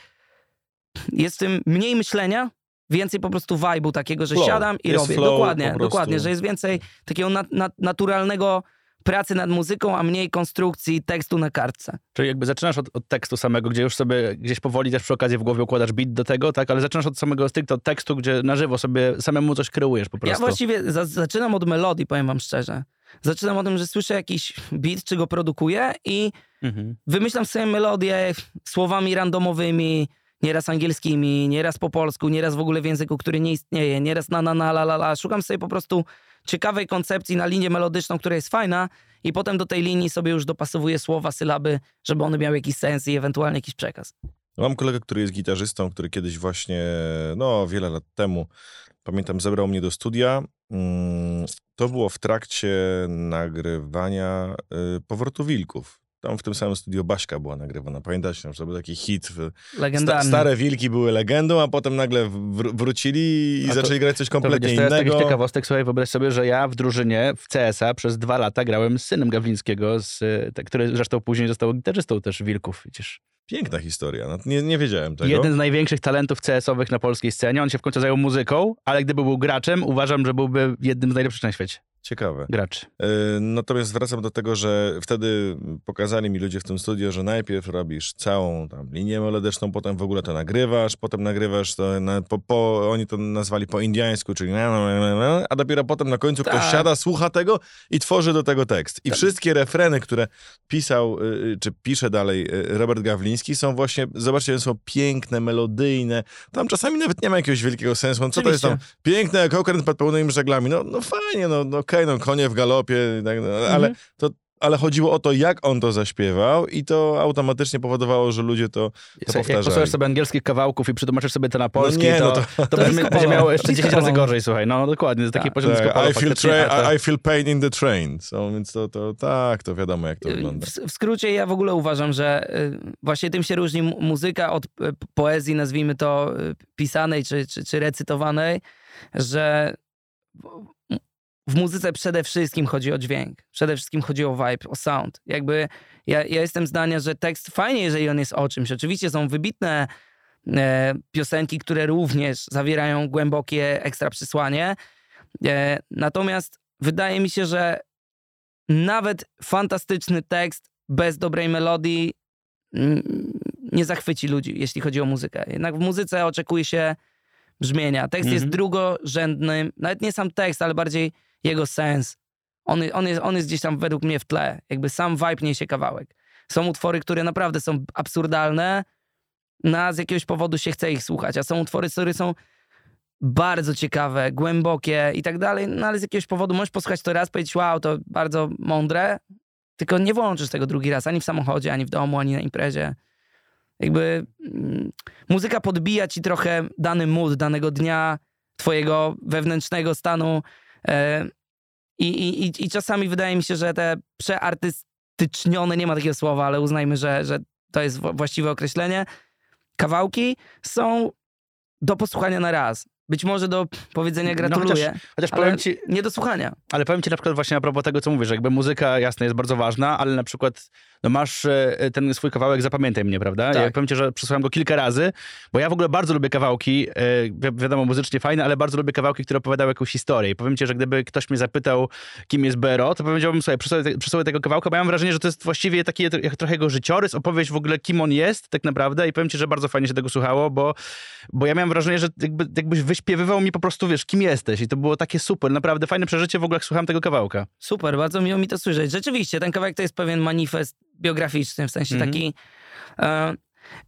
jest w tym mniej myślenia, więcej po prostu vibe'u takiego, że Flow. siadam i Jest robię. dokładnie, dokładnie, że jest więcej takiego nat- nat- naturalnego pracy nad muzyką, a mniej konstrukcji tekstu na kartce. Czyli jakby zaczynasz od, od tekstu samego, gdzie już sobie gdzieś powoli też przy okazji w głowie układasz beat do tego, tak? Ale zaczynasz od samego stricte od tekstu, gdzie na żywo sobie samemu coś kreujesz po Ja prostu. właściwie za- zaczynam od melodii, powiem wam szczerze. Zaczynam od tym, że słyszę jakiś beat, czy go produkuję i Mhm. wymyślam sobie melodię słowami randomowymi, nieraz angielskimi, nieraz po polsku, nieraz w ogóle w języku, który nie istnieje, nieraz na na na la la la. Szukam sobie po prostu ciekawej koncepcji na linię melodyczną, która jest fajna i potem do tej linii sobie już dopasowuję słowa, sylaby, żeby one miały jakiś sens i ewentualnie jakiś przekaz. Mam kolegę, który jest gitarzystą, który kiedyś właśnie, no wiele lat temu, pamiętam, zabrał mnie do studia. Mm, To było w trakcie nagrywania y, Powrotu Wilków. Tam w tym samym studio Baśka była nagrywana. Pamiętacie, że to był taki hit. w- Sta, Legendarny. stare wilki były legendą, a potem nagle wr- wrócili i A to- zaczęli grać coś To kompletnie widzisz, to jest innego. takich ciekawostek, słuchaj, wyobraź sobie, że ja w drużynie w CS-a przez dwa lata grałem z synem Gawlińskiego, z, te- który zresztą później został gitarzystą też Wilków, widzisz. Piękna historia. No, nie, nie wiedziałem tego. Jeden z największych talentów CS-owych na polskiej scenie. On się w końcu zajął muzyką, ale gdyby był graczem, uważam, że byłby jednym z najlepszych na świecie. Ciekawe. Graczy. Yy, Natomiast wracam do tego, że wtedy pokazali mi ludzie w tym studio, że najpierw robisz całą tam linię melodyczną, potem w ogóle to nagrywasz, potem nagrywasz to, na, po, po, oni to nazwali po indiańsku, czyli na, na, na, a dopiero potem na końcu ktoś Tak. siada, słucha tego i tworzy do tego tekst. I Tak. wszystkie refreny, które pisał, yy, czy pisze dalej yy, Robert Gawliński, są właśnie, zobaczcie, są piękne, melodyjne. Tam czasami nawet nie ma jakiegoś wielkiego sensu. No, co to jest tam? Piękne jak okręt pod pełnymi żaglami. No, no fajnie, no, no okej, no konie w galopie, tak, no, ale, Mhm. to, ale chodziło o to, jak on to zaśpiewał i to automatycznie powodowało, że ludzie to, to Jak powtarzali. posłuchasz sobie angielskich kawałków i przetłumaczysz sobie to na polski, nie, to, no to, to- to, będzie polo. miało jeszcze Disco 10 razy gorzej, słuchaj. No dokładnie, to taki Tak. poziom tak, I, feel to- I, feel pain in the train. So, więc to, to tak, to wiadomo, jak to wygląda. W, w skrócie ja w ogóle uważam, że y, właśnie tym się różni mu- muzyka od y, poezji, nazwijmy to y, pisanej czy, czy, czy recytowanej, że w- muzyce przede wszystkim chodzi o dźwięk, przede wszystkim chodzi o vibe, o sound. Jakby ja, ja jestem zdania, że tekst fajnie, jeżeli on jest o czymś. Oczywiście są wybitne e, piosenki, które również zawierają głębokie ekstra przesłanie. E, natomiast wydaje mi się, że nawet fantastyczny tekst bez dobrej melodii mm, nie zachwyci ludzi, jeśli chodzi o muzykę. Jednak w muzyce oczekuje się brzmienia. Tekst jest Mhm. drugorzędny, nawet nie sam tekst, ale bardziej jego sens. On, on, jest, on jest gdzieś tam według mnie w tle. Jakby sam vibe niesie kawałek. Są utwory, które naprawdę są absurdalne, no a z jakiegoś powodu się chce ich słuchać, a są utwory, które są bardzo ciekawe, głębokie i tak dalej, no ale z jakiegoś powodu możesz posłuchać to raz, powiedzieć wow, to bardzo mądre, tylko nie włączysz tego drugi raz, ani w samochodzie, ani w domu, ani na imprezie. Jakby mm, muzyka podbija ci trochę dany mood danego dnia, twojego wewnętrznego stanu i, i, i, i czasami wydaje mi się, że te przeartystycznione, nie ma takiego słowa, ale uznajmy, że, że to jest wła- właściwe określenie, kawałki są do posłuchania na raz. Być może do powiedzenia No gratuluję, Chociaż ale powiem ci, nie do słuchania. Ale powiem ci na przykład właśnie a propos tego, co mówisz, jakby muzyka jasne jest bardzo ważna, ale na przykład no masz e, ten swój kawałek Zapamiętaj mnie, prawda? Tak. Ja powiem ci, że przesłuchałem go kilka razy, bo ja w ogóle bardzo lubię kawałki, e, wi- wiadomo, muzycznie fajne, ale bardzo lubię kawałki, które opowiadały jakąś historię. I powiem ci, że gdyby ktoś mnie zapytał, kim jest Bero, to powiedziałbym sobie, przesłuchaj, te- przesłuchaj tego kawałka, bo ja mam wrażenie, że to jest właściwie taki jak trochę jego życiorys, opowieść w ogóle, kim on jest tak naprawdę i powiem ci, że bardzo fajnie się tego słuchało, bo, bo ja miałem wrażenie, że jakby, jakbyś wyśpiewywał mi po prostu, wiesz, kim jesteś i to było takie super, naprawdę fajne przeżycie w ogóle, jak słuchałem tego kawałka. Super, bardzo miło mi to słyszeć. Rzeczywiście, ten kawałek to jest pewien manifest biograficzny, w sensie Mhm. taki... E,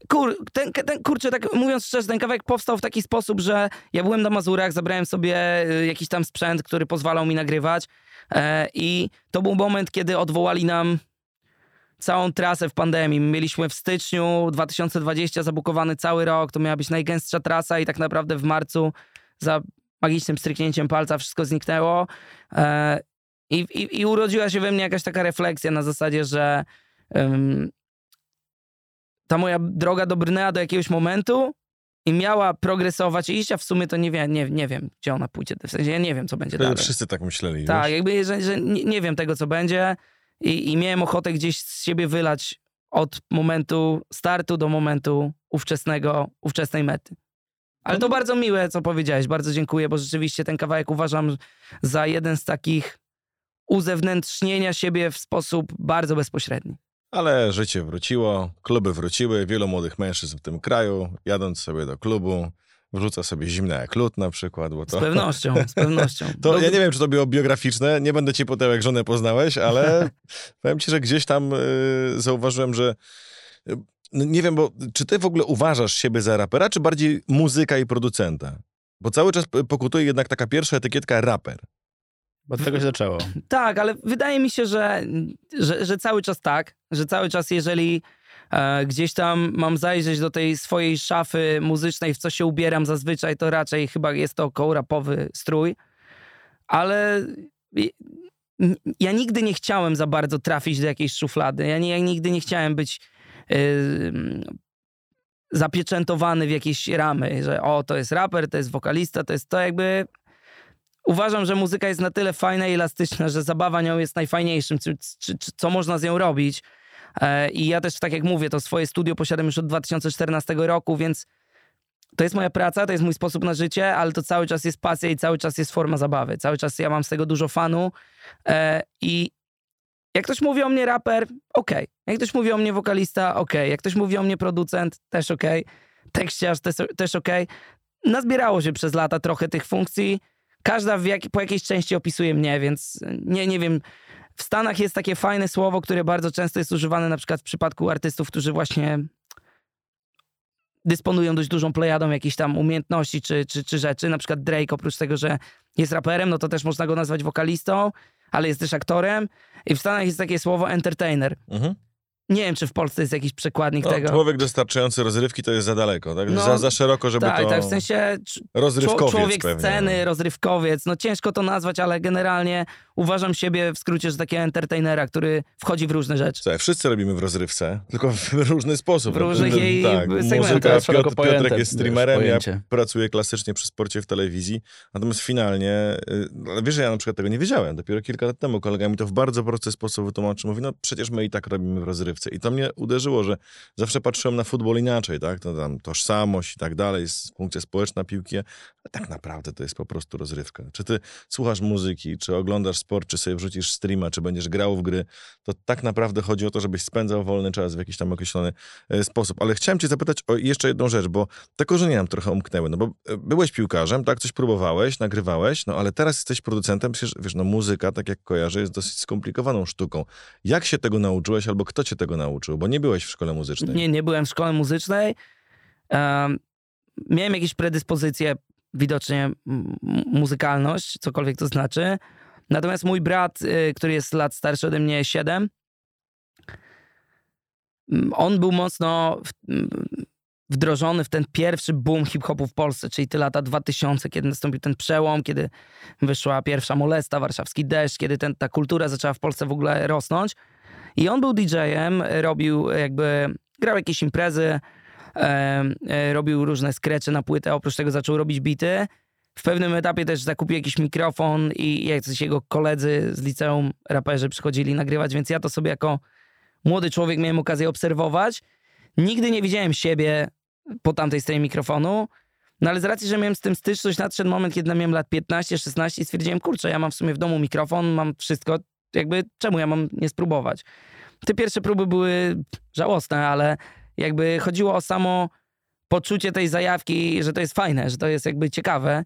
kur, ten, ten, kurczę, tak mówiąc szczerze, ten kawałek powstał w taki sposób, że ja byłem na Mazurach, zabrałem sobie e, jakiś tam sprzęt, który pozwalał mi nagrywać e, i to był moment, kiedy odwołali nam całą trasę w pandemii. Mieliśmy w styczniu 2020 zabukowany cały rok, to miała być najgęstsza trasa i tak naprawdę w marcu za magicznym stryknięciem palca wszystko zniknęło. E, i, i, I urodziła się we mnie jakaś taka refleksja na zasadzie, że ym, ta moja droga dobrnęła do jakiegoś momentu i miała progresować i iść, a w sumie to nie wiem, nie, nie wiem, gdzie ona pójdzie. W sensie ja nie wiem, co będzie Wtedy dalej. wszyscy tak myśleli, Tak, jakby, że, że nie, nie wiem tego, co będzie i, i miałem ochotę gdzieś z siebie wylać od momentu startu do momentu ówczesnego, ówczesnej mety. Ale to bardzo miłe, co powiedziałeś. Bardzo dziękuję, bo rzeczywiście ten kawałek uważam za jeden z takich uzewnętrznienia siebie w sposób bardzo bezpośredni. Ale życie wróciło, kluby wróciły, wielu młodych mężczyzn w tym kraju, jadąc sobie do klubu, wrzuca sobie zimne jak lód na przykład, bo Z to... pewnością, z pewnością. To No, ja nie wiem, czy to było biograficzne, nie będę ci potem jak żonę poznałeś, ale powiem ci, że gdzieś tam y, zauważyłem, że y, no nie wiem, bo czy ty w ogóle uważasz siebie za rapera, czy bardziej muzyka i producenta? Bo cały czas pokutuje jednak taka pierwsza etykietka raper. Bo od tego się zaczęło. Tak, ale wydaje mi się, że, że, że cały czas tak, że cały czas jeżeli gdzieś tam mam zajrzeć do tej swojej szafy muzycznej, w co się ubieram zazwyczaj, to raczej chyba jest to koło rapowy strój, ale ja nigdy nie chciałem za bardzo trafić do jakiejś szuflady. Ja, nie, ja nigdy nie chciałem być yy, zapieczętowany w jakieś ramy, że o, to jest raper, to jest wokalista, to jest to jakby... Uważam, że muzyka jest na tyle fajna i elastyczna, że zabawa nią jest najfajniejszym, czy, czy, czy, co można z nią robić. E, I ja też, tak jak mówię, to swoje studio posiadam już od 2014 roku, więc to jest moja praca, to jest mój sposób na życie, ale to cały czas jest pasja i cały czas jest forma zabawy. Cały czas ja mam z tego dużo fanu e, i jak ktoś mówi o mnie raper, okej. Jak ktoś mówi o mnie wokalista, okej. Jak ktoś mówi o mnie producent, też okej. Tekściarz, też, też okej. Nazbierało się przez lata trochę tych funkcji. Każda jak, po jakiejś części opisuje mnie, więc nie, nie wiem. W Stanach jest takie fajne słowo, które bardzo często jest używane na przykład w przypadku artystów, którzy właśnie dysponują dość dużą plejadą jakichś tam umiejętności czy, czy, czy rzeczy. Na przykład Drake, oprócz tego, że jest raperem, no to też można go nazwać wokalistą, ale jest też aktorem. I w Stanach jest takie słowo entertainer. Mhm. Nie wiem, czy w Polsce jest jakiś przekładnik No, tego. człowiek dostarczający rozrywki to jest za daleko, tak? No, za, za szeroko, żeby tak, to... tak, w sensie Rozrywkowiec człowiek pewnie. sceny, rozrywkowiec. No ciężko to nazwać, ale generalnie uważam siebie w skrócie, że takiego entertainera, który wchodzi w różne rzeczy. Słuchaj, wszyscy robimy w rozrywce, tylko w różny sposób. W różnych jej tak. segmentach. Piotr, Piotrek pojęte, jest streamerem, ja pracuję klasycznie przy sporcie w telewizji, natomiast finalnie, y, wiesz, że ja na przykład tego nie wiedziałem, dopiero kilka lat temu kolega mi to w bardzo prosty sposób wytłumaczył, mówi, no przecież my i tak robimy w rozrywce i to mnie uderzyło, że zawsze patrzyłem na futbol inaczej, tak, to tam tożsamość i tak dalej, funkcja społeczna piłki, ale tak naprawdę to jest po prostu rozrywka. Czy ty słuchasz muzyki, czy oglądasz sport, czy sobie wrzucisz streama, czy będziesz grał w gry, to tak naprawdę chodzi o to, żebyś spędzał wolny czas w jakiś tam określony e, sposób. Ale chciałem cię zapytać o jeszcze jedną rzecz, bo te korzenie nam trochę umknęły, no bo e, byłeś piłkarzem, tak, coś próbowałeś, nagrywałeś, no ale teraz jesteś producentem, przecież wiesz, no muzyka, tak jak kojarzę, jest dosyć skomplikowaną sztuką. Jak się tego nauczyłeś, albo kto cię tego nauczył? Bo nie byłeś w szkole muzycznej. Nie, nie byłem w szkole muzycznej. Em, miałem jakieś predyspozycje, widocznie muzykalność, cokolwiek to znaczy. Natomiast mój brat, y, który jest lat starszy ode mnie 7, mm, on był mocno wdrożony w ten pierwszy boom hip-hopu w Polsce, czyli te lata 2000, kiedy nastąpił ten przełom, kiedy wyszła pierwsza molesta, warszawski deszcz, kiedy ten, ta kultura zaczęła w Polsce w ogóle rosnąć. I on był DJ-em, robił jakby, grał jakieś imprezy, e, e, robił różne skrecze na płytę, oprócz tego zaczął robić bity. W pewnym etapie też zakupił jakiś mikrofon i jacyś jego koledzy z liceum raperzy przychodzili nagrywać, więc ja to sobie jako młody człowiek miałem okazję obserwować. Nigdy nie widziałem siebie po tamtej stronie mikrofonu, no ale z racji, że miałem z tym styczność, nadszedł moment, kiedy miałem lat 15-16 i stwierdziłem, kurczę, ja mam w sumie w domu mikrofon, mam wszystko, jakby czemu ja mam nie spróbować? Te pierwsze próby były żałosne, ale jakby chodziło o samo poczucie tej zajawki, że to jest fajne, że to jest jakby ciekawe.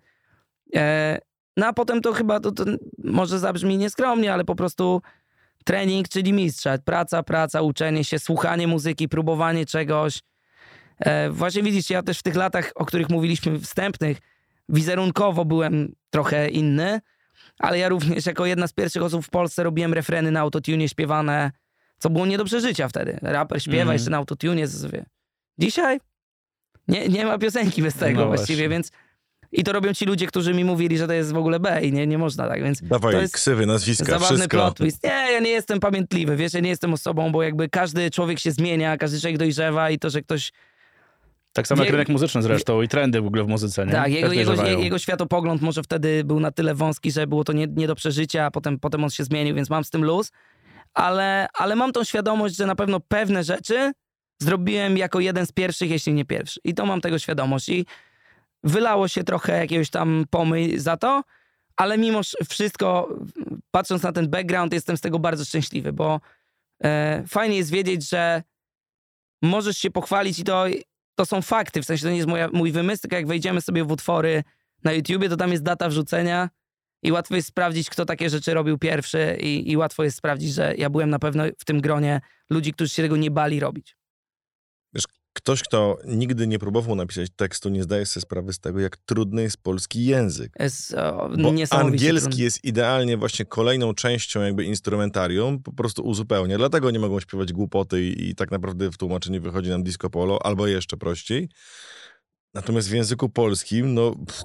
E, no a potem to chyba, to, to może zabrzmi nieskromnie, ale po prostu trening, czyli mistrza. Praca, praca, uczenie się, słuchanie muzyki, próbowanie czegoś. E, właśnie widzicie, ja też w tych latach, o których mówiliśmy wstępnych, wizerunkowo byłem trochę inny, ale ja również jako jedna z pierwszych osób w Polsce robiłem refreny na autotune śpiewane, co było nie do przeżycia wtedy. Raper śpiewa Mhm. jeszcze na autotune. wie. Dzisiaj nie, nie ma piosenki bez tego No właściwie, właśnie. więc i to robią ci ludzie, którzy mi mówili, że to jest w ogóle B i nie, nie można tak, więc Dawaj to jest ksywy, nazwiska, zabawny wszystko. plot twist. Nie, ja nie jestem pamiętliwy, wiesz, ja nie jestem osobą, bo jakby każdy człowiek się zmienia, każdy człowiek dojrzewa i to, że ktoś Tak samo jak rynek muzyczny zresztą i trendy w ogóle w muzyce, nie? Tak, jego, jego, jego światopogląd może wtedy był na tyle wąski, że było to nie, nie do przeżycia, a potem, potem on się zmienił, więc mam z tym luz. Ale, ale mam tą świadomość, że na pewno pewne rzeczy zrobiłem jako jeden z pierwszych, jeśli nie pierwszy. I to mam tego świadomość. I wylało się trochę jakiegoś tam pomyj za to, ale mimo wszystko, patrząc na ten background, jestem z tego bardzo szczęśliwy, bo e, fajnie jest wiedzieć, że możesz się pochwalić i to, to są fakty, w sensie to nie jest moja, mój wymysł, tylko jak wejdziemy sobie w utwory na YouTubie, to tam jest data wrzucenia i łatwo jest sprawdzić, kto takie rzeczy robił pierwszy i, i łatwo jest sprawdzić, że ja byłem na pewno w tym gronie ludzi, którzy się tego nie bali robić. Ktoś, kto nigdy nie próbował napisać tekstu, nie zdaje sobie sprawy z tego, jak trudny jest polski język. Jest o, Bo angielski trudny. jest idealnie właśnie kolejną częścią jakby instrumentarium, po prostu uzupełnia. Dlatego nie mogą śpiewać głupoty i, i tak naprawdę w tłumaczeniu wychodzi nam disco polo, albo jeszcze prościej. Natomiast w języku polskim, no... pff,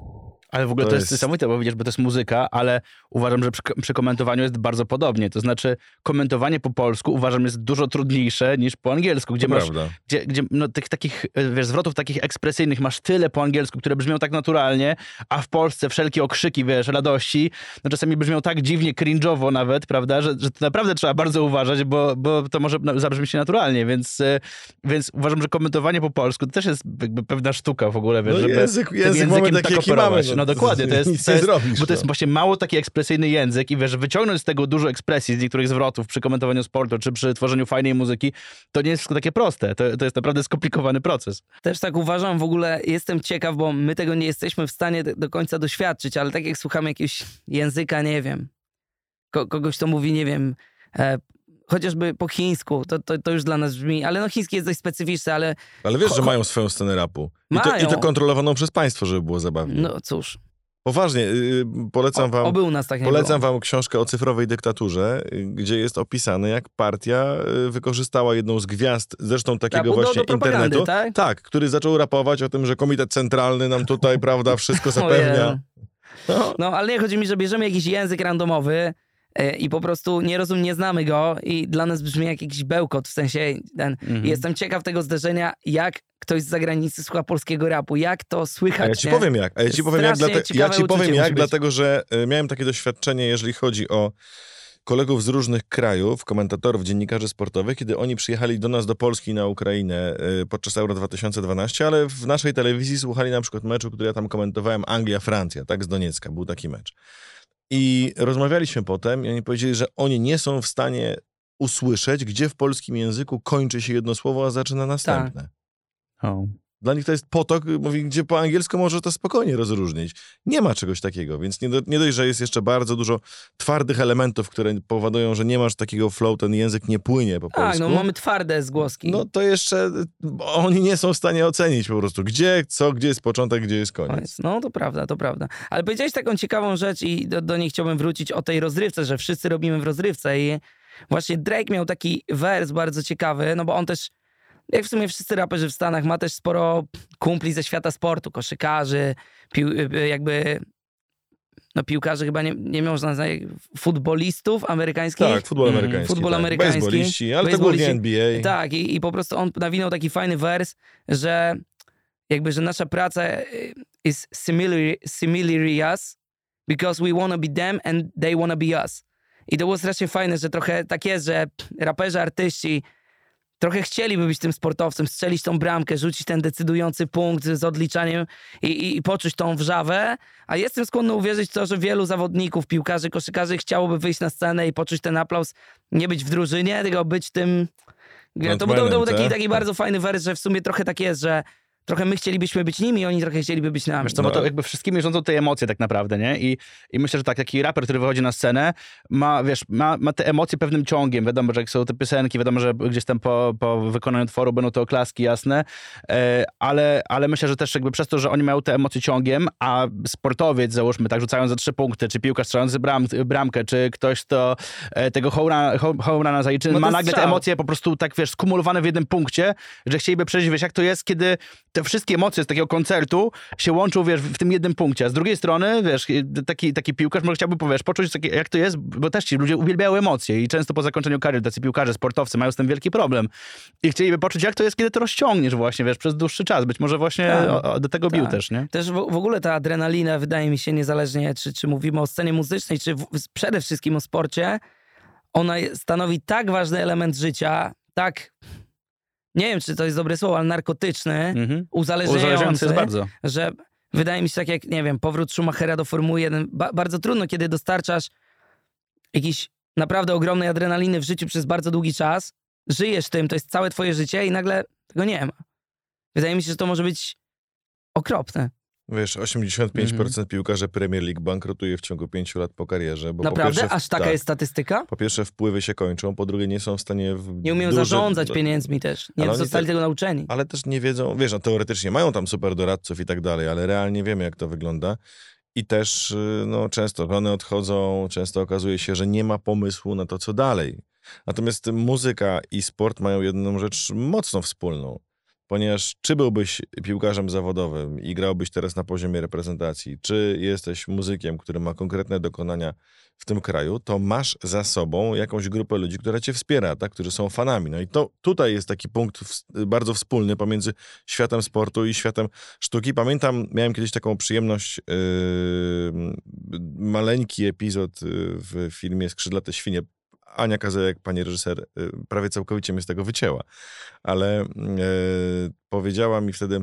Ale w ogóle to, To jest niesamowite, bo widzisz, bo to jest muzyka, ale uważam, że przy, przy komentowaniu jest bardzo podobnie. To znaczy, komentowanie po polsku uważam jest dużo trudniejsze niż po angielsku, gdzie To masz prawda. gdzie, gdzie no, tych takich, e, wiesz, zwrotów takich ekspresyjnych masz tyle po angielsku, które brzmią tak naturalnie, a w Polsce wszelkie okrzyki, wiesz, radości, no czasami brzmią tak dziwnie, cringe'owo nawet, prawda, że, że to naprawdę trzeba bardzo uważać, bo, bo to może na- zabrzmieć naturalnie, więc, e, więc uważam, że komentowanie po polsku to też jest jakby pewna sztuka w ogóle, wiesz, No żeby język, język mamy taki, tak jaki mamy. No dokładnie, to jest, Nic to nie jest, zrobisz. bo to jest no. właśnie mało taki ekspresyjny język i wiesz, wyciągnąć z tego dużo ekspresji, z niektórych zwrotów przy komentowaniu sportu, czy przy tworzeniu fajnej muzyki, to nie jest wszystko takie proste. To, to jest naprawdę skomplikowany proces. Też tak uważam, w ogóle jestem ciekaw, bo my tego nie jesteśmy w stanie do, końca doświadczyć, ale tak jak słuchamy jakiegoś języka, nie wiem, ko, kogoś, kto mówi, nie wiem, e, chociażby po chińsku, to, to, to już dla nas brzmi, ale no chiński jest dość specyficzny, ale Ale wiesz, że mają swoją scenę rapu. I to, I Mają. to kontrolowaną przez państwo, żeby było zabawnie. no cóż, Poważnie, yy, polecam o, wam... oby u nas tak nie Polecam było. wam książkę o cyfrowej dyktaturze, y, gdzie jest opisane, jak partia y, wykorzystała jedną z gwiazd, zresztą takiego do- do właśnie propagandy, internetu. tak? Tak, który zaczął rapować o tym, że komitet centralny nam tutaj, prawda, wszystko zapewnia. No, No, ale nie chodzi mi, że bierzemy jakiś język randomowy i po prostu nie rozum, nie znamy go i dla nas brzmi jak jakiś bełkot, w sensie ten. Mhm. Jestem ciekaw tego zderzenia, jak ktoś z zagranicy słucha polskiego rapu, jak to słychać. a ja ci nie? powiem jak. A ja ci powiem jak, Strasznie ja ci powiem jak dlatego że y, miałem takie doświadczenie, jeżeli chodzi o kolegów z różnych krajów, komentatorów, dziennikarzy sportowych, kiedy oni przyjechali do nas, do Polski na Ukrainę y, podczas Euro 2012, ale w naszej telewizji słuchali na przykład meczu, który ja tam komentowałem, Anglia-Francja, tak, z Doniecka, był taki mecz. I rozmawialiśmy potem i oni powiedzieli, że oni nie są w stanie usłyszeć, gdzie w polskim języku kończy się jedno słowo, a zaczyna następne. O. Dla nich to jest potok, mówi, gdzie po angielsku może to spokojnie rozróżnić. Nie ma czegoś takiego, więc nie, do, nie dość, że jest jeszcze bardzo dużo twardych elementów, które powodują, że nie masz takiego flow, ten język nie płynie po Tak, polsku. no mamy twarde zgłoski. No to jeszcze bo oni nie są w stanie ocenić po prostu, gdzie, co, gdzie jest początek, gdzie jest koniec. Koniec. No to prawda, to prawda. Ale powiedziałeś taką ciekawą rzecz i do, do niej chciałbym wrócić o tej rozrywce, że wszyscy robimy w rozrywce i właśnie Drake miał taki wers bardzo ciekawy, no bo on też, jak w sumie wszyscy raperzy w Stanach, ma też sporo kumpli ze świata sportu, koszykarzy, pił, y, jakby no piłkarzy chyba nie, nie można nazwać, futbolistów amerykańskich. Tak, futbol Mhm. amerykański. Futbol tak. amerykański. Bejsboliści, ale to głównie NBA. Tak, i, i po prostu on nawinął taki fajny wers, że jakby, że nasza praca y, is similar, similar us because we wanna be them and they wanna be us. I to było strasznie fajne, że trochę tak jest, że raperzy, artyści trochę chcieliby być tym sportowcem, strzelić tą bramkę, rzucić ten decydujący punkt z odliczaniem i, i, i poczuć tą wrzawę, a jestem skłonny uwierzyć w to, że wielu zawodników, piłkarzy, koszykarzy chciałoby wyjść na scenę i poczuć ten aplauz, nie być w drużynie, tylko być tym... To, był- to, był- to był taki, tak? taki bardzo fajny wers, że w sumie trochę tak jest, że trochę my chcielibyśmy być nimi, oni trochę chcieliby być nami. Wiesz co, No. bo to jakby wszystkimi rządzą te emocje tak naprawdę, nie? I, I myślę, że tak, taki raper, który wychodzi na scenę, ma, wiesz, ma, ma te emocje pewnym ciągiem. Wiadomo, że jak są te piosenki, wiadomo, że gdzieś tam po, po wykonaniu utworu będą to oklaski jasne, e, ale, ale myślę, że też jakby przez to, że oni mają te emocje ciągiem, a sportowiec, załóżmy, tak, rzucają za trzy punkty, czy piłkarz strzelający bram, bramkę, czy ktoś, kto e, tego home run- home runa zaliczy, No to ma nagle te emocje po prostu tak, wiesz, skumulowane w jednym punkcie, że chcieliby przejść, wiesz, jak to jest, kiedy te wszystkie emocje z takiego koncertu się łączą, wiesz, w tym jednym punkcie. A z drugiej strony, wiesz, taki, taki piłkarz może chciałby, wiesz, poczuć, takie, jak to jest, bo też ci ludzie uwielbiają emocje i często po zakończeniu kariery tacy piłkarze, sportowcy mają z tym wielki problem. I chcieliby poczuć, jak to jest, kiedy to rozciągniesz właśnie, wiesz, przez dłuższy czas. Być może właśnie Tak. o, o, do tego bił Tak. też, nie? Też w, w ogóle ta adrenalina, wydaje mi się, niezależnie czy, czy mówimy o scenie muzycznej, czy w, przede wszystkim o sporcie, ona stanowi tak ważny element życia, tak, nie wiem, czy to jest dobre słowo, ale narkotyczny, Mhm. uzależniający, Uzależniający jest bardzo. że wydaje mi się tak jak, nie wiem, powrót Schumachera do Formuły 1, ba bardzo trudno, kiedy dostarczasz jakiś naprawdę ogromnej adrenaliny w życiu przez bardzo długi czas, żyjesz tym, to jest całe twoje życie i nagle tego nie ma. Wydaje mi się, że to może być okropne. Wiesz, 85% Mhm. piłkarzy Premier League bankrutuje w ciągu pięciu lat po karierze. Bo po Naprawdę? pierwsze, Aż taka tak, jest statystyka? Po pierwsze wpływy się kończą, po drugie nie są w stanie... W Nie umieją duże- zarządzać pieniędzmi też. Nie zostali te- tego nauczeni. Ale też nie wiedzą, wiesz, no teoretycznie mają tam super doradców i tak dalej, ale realnie wiemy, jak to wygląda. I też y, no, często żony odchodzą, często okazuje się, że nie ma pomysłu na to, co dalej. Natomiast muzyka i sport mają jedną rzecz mocno wspólną. Ponieważ czy byłbyś piłkarzem zawodowym i grałbyś teraz na poziomie reprezentacji, czy jesteś muzykiem, który ma konkretne dokonania w tym kraju, to masz za sobą jakąś grupę ludzi, która cię wspiera, tak? którzy są fanami. No i to tutaj jest taki punkt w, bardzo wspólny pomiędzy światem sportu i światem sztuki. Pamiętam, miałem kiedyś taką przyjemność, yy, maleńki epizod yy, w filmie Skrzydlate Świnie. Ania Kazajek, pani reżyser, yy, prawie całkowicie mnie z tego wycięła, ale yy, powiedziała mi wtedy,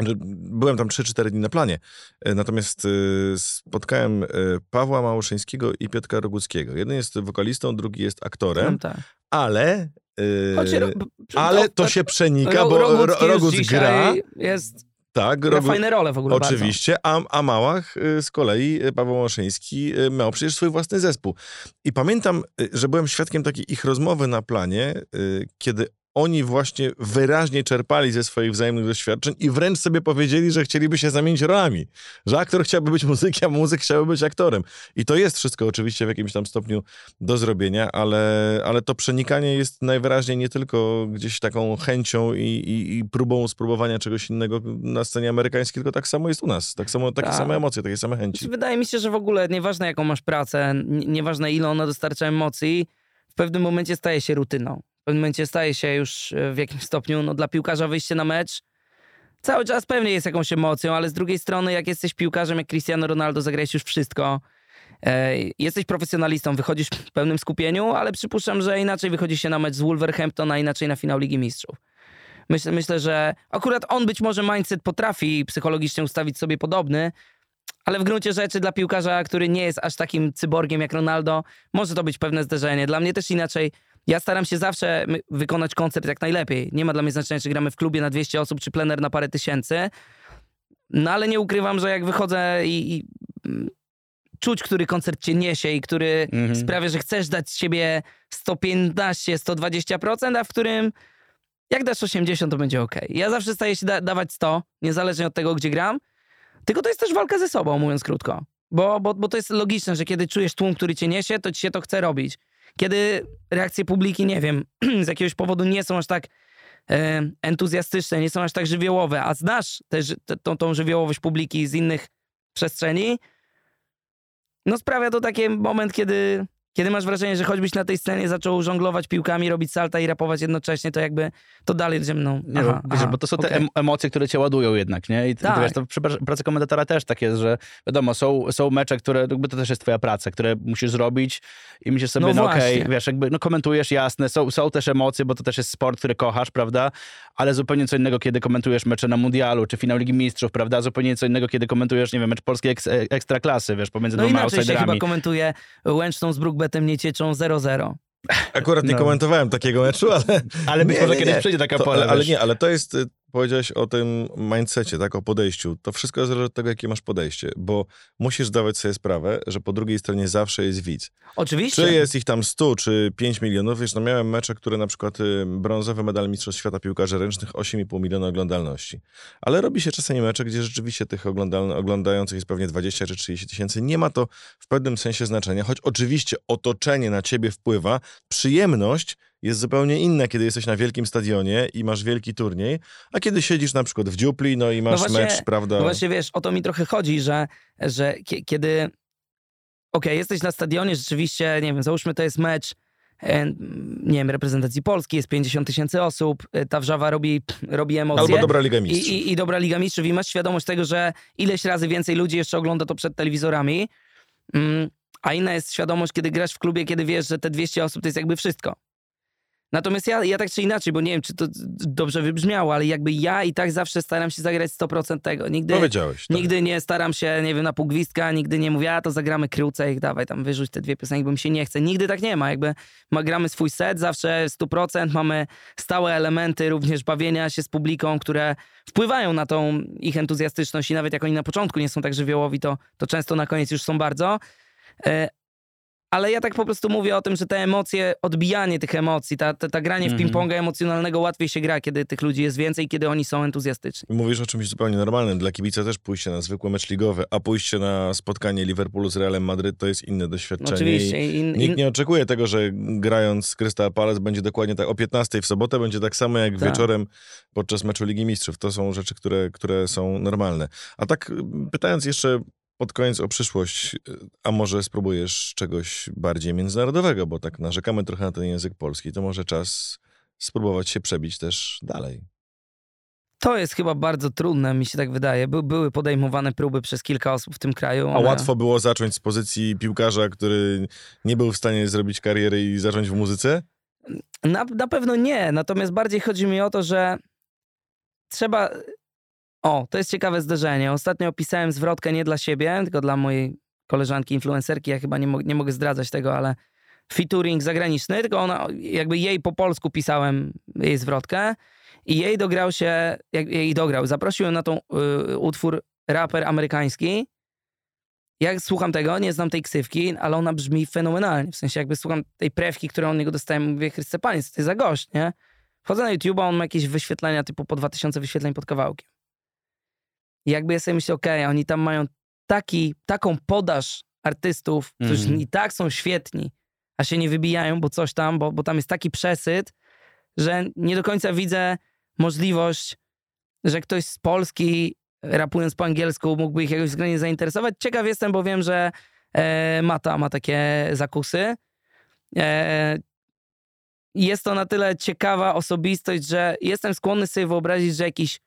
że Byłem tam 3-4 dni na planie. E, Natomiast y, spotkałem y, Pawła Małoszyńskiego i Piotra Roguckiego. Jeden jest wokalistą, drugi jest aktorem, tak. ale. y, Choć ale to o- się przenika, bo Roguc gra. Jest, Tak, fajne role w ogóle Oczywiście, a, a Małach y, z kolei, y, Paweł Małoszyński, y, miał przecież swój własny zespół. I pamiętam, że byłem świadkiem takiej ich rozmowy na planie, kiedy oni właśnie wyraźnie czerpali ze swoich wzajemnych doświadczeń i wręcz sobie powiedzieli, że chcieliby się zamienić rolami. Że aktor chciałby być muzykiem, a muzyk chciałby być aktorem. I to jest wszystko oczywiście w jakimś tam stopniu do zrobienia, ale, ale to przenikanie jest najwyraźniej nie tylko gdzieś taką chęcią i, i, i próbą spróbowania czegoś innego na scenie amerykańskiej, tylko tak samo jest u nas. Tak samo, takie Tak. same emocje, takie same chęci. Znaczy, Wydaje mi się, że w ogóle nieważne jaką masz pracę, nieważne ile ona dostarcza emocji, w pewnym momencie staje się rutyną. Pewnym momencie staje się już e, w jakimś stopniu, no dla piłkarza wyjście na mecz cały czas pewnie jest jakąś emocją, ale z drugiej strony jak jesteś piłkarzem jak Cristiano Ronaldo, zagrałeś już wszystko, e, jesteś profesjonalistą, wychodzisz w pełnym skupieniu, ale przypuszczam, że inaczej wychodzi się na mecz z Wolverhampton, a inaczej na finał Ligi Mistrzów. Myślę, myślę, że akurat on być może mindset potrafi psychologicznie ustawić sobie podobny, ale w gruncie rzeczy dla piłkarza, który nie jest aż takim cyborgiem jak Ronaldo, może to być pewne zderzenie. Dla mnie też inaczej. Ja staram się zawsze wykonać koncert jak najlepiej. Nie ma dla mnie znaczenia, czy gramy w klubie na 200 osób, czy plener na parę tysięcy. No ale nie ukrywam, że jak wychodzę i, i mm, czuć, który koncert cię niesie i który Mhm. sprawia, że chcesz dać z siebie 115-120%, a w którym jak dasz 80, to będzie ok. Ja zawsze staję się da- dawać 100, niezależnie od tego, gdzie gram. Tylko to jest też walka ze sobą, mówiąc krótko. Bo, bo, bo to jest logiczne, że kiedy czujesz tłum, który cię niesie, to ci się to chce robić. Kiedy reakcje publiki, nie wiem, z jakiegoś powodu nie są aż tak e, entuzjastyczne, nie są aż tak żywiołowe, a znasz też te- tą, tą żywiołowość publiki z innych przestrzeni, no sprawia to taki moment, kiedy, kiedy masz wrażenie, że choćbyś na tej scenie zaczął żonglować piłkami, robić salta i rapować jednocześnie, to jakby to dalej ze mną. Nie, aha, bo, wiesz, aha, bo to są te okej. em- emocje, które cię ładują jednak, nie? I Tak. to, wiesz, to przy pr- pracy komentatora też tak jest, że wiadomo, są, są mecze, które, jakby to też jest twoja praca, które musisz zrobić i myślisz sobie, No no, okej, właśnie. wiesz, jakby, no komentujesz, jasne, są, są też emocje, bo to też jest sport, który kochasz, prawda? Ale zupełnie co innego, kiedy komentujesz mecze na Mundialu, czy finał Ligi Mistrzów, prawda? Zupełnie co innego, kiedy komentujesz, nie wiem, mecz polskiej eks, ekstraklasy, wiesz, pomiędzy No dwoma inaczej się chyba outsiderami. komentuje Łęczną z Brookbetem nie cieczą 0-0. Akurat nie No. komentowałem takiego meczu, ale... Ale być Nie, może nie, kiedyś nie. przyjdzie taka To, pora, ale, ale nie, ale to jest, y, powiedziałeś o tym mindsetie, tak, o podejściu. To wszystko zależy od tego, jakie masz podejście, bo musisz zdawać sobie sprawę, że po drugiej stronie zawsze jest widz. Oczywiście. Czy jest ich tam 100 czy 5 milionów? Wiesz, no miałem mecze, które na przykład y, brązowy medal Mistrzostw Świata Piłkarzy Ręcznych 8,5 miliona oglądalności. Ale robi się czasami mecze, gdzie rzeczywiście tych oglądal- oglądających jest pewnie 20 czy 30 tysięcy. Nie ma to w pewnym sensie znaczenia, choć oczywiście otoczenie na ciebie wpływa. Przyjemność jest zupełnie inna, kiedy jesteś na wielkim stadionie i masz wielki turniej, a kiedy siedzisz na przykład w dziupli, no i masz właśnie- mecz, prawda? No właśnie wiesz, o to mi trochę chodzi, że, że kie- kiedy okej, jesteś na stadionie, rzeczywiście, nie wiem, załóżmy to jest mecz e, nie wiem, reprezentacji Polski, jest 50 tysięcy osób, e, ta wrzawa robi, robi emocje. Albo dobra Liga I, Mistrzów. i, I dobra Liga Mistrzów i masz świadomość tego, że ileś razy więcej ludzi jeszcze ogląda to przed telewizorami, mm, a inna jest świadomość, kiedy grasz w klubie, kiedy wiesz, że te 200 osób to jest jakby wszystko. Natomiast ja, ja tak czy inaczej, bo nie wiem, czy to dobrze wybrzmiało, ale jakby ja i tak zawsze staram się zagrać 100% tego. Nigdy, Powiedziałeś. Tak. nigdy nie staram się, nie wiem, na pół gwizdka, nigdy nie mówię, a to zagramy krócej, dawaj tam wyrzuć te dwie piosenki, bo mi się nie chce. Nigdy tak nie ma. Jakby ma, gramy swój set, zawsze 100%, mamy stałe elementy również bawienia się z publiką, które wpływają na tą ich entuzjastyczność i nawet jak oni na początku nie są tak żywiołowi, to, to często na koniec już są bardzo. Ale ja tak po prostu mówię o tym, że te emocje, odbijanie tych emocji, ta, ta, ta granie w Mhm. ping-ponga emocjonalnego łatwiej się gra, kiedy tych ludzi jest więcej, kiedy oni są entuzjastyczni. Mówisz o czymś zupełnie normalnym. Dla kibica też pójście na zwykły mecz ligowy, a pójście na spotkanie Liverpoolu z Realem Madryt to jest inne doświadczenie. Oczywiście. I In, Nikt in, nie oczekuje tego, że grając z Crystal Palace będzie dokładnie tak o 15 w sobotę, będzie tak samo jak Tak. wieczorem podczas meczu Ligi Mistrzów. To są rzeczy, które, które są normalne. A tak y, pytając jeszcze pod koniec o przyszłość, y, a może spróbujesz czegoś bardziej międzynarodowego, bo tak narzekamy trochę na ten język polski, to może czas spróbować się przebić też dalej. to jest chyba bardzo trudne, mi się tak wydaje. By, były podejmowane próby przez kilka osób w tym kraju. A łatwo było zacząć z pozycji piłkarza, który nie był w stanie zrobić kariery i zacząć w muzyce? Na, na pewno nie, natomiast bardziej chodzi mi o to, że trzeba. O, to jest ciekawe zdarzenie. Ostatnio opisałem zwrotkę nie dla siebie, tylko dla mojej koleżanki influencerki. Ja chyba nie, mo- nie mogę zdradzać tego, ale featuring zagraniczny, tylko ona, jakby jej po polsku pisałem jej zwrotkę i jej dograł się, jak, jej dograł, zaprosiłem na tą y, utwór raper amerykański. Jak słucham tego, nie znam tej ksywki, ale ona brzmi fenomenalnie. W sensie jakby słucham tej prewki, którą od niego dostałem, mówię, Chryste Panie, co jest za gość, nie? Wchodzę na YouTube, a on ma jakieś wyświetlenia typu po 2000 wyświetleń pod kawałkiem. Jakby ja sobie myślę, okej, oni tam mają taki, taką podaż artystów, którzy Mhm. i tak są świetni, a się nie wybijają, bo coś tam, bo, bo tam jest taki przesyt, że nie do końca widzę możliwość, że ktoś z Polski rapując po angielsku mógłby ich jakoś względnie zainteresować. Ciekaw jestem, bo wiem, że e, Mata ma takie zakusy. E, jest to na tyle ciekawa osobistość, że jestem skłonny sobie wyobrazić, że jakiś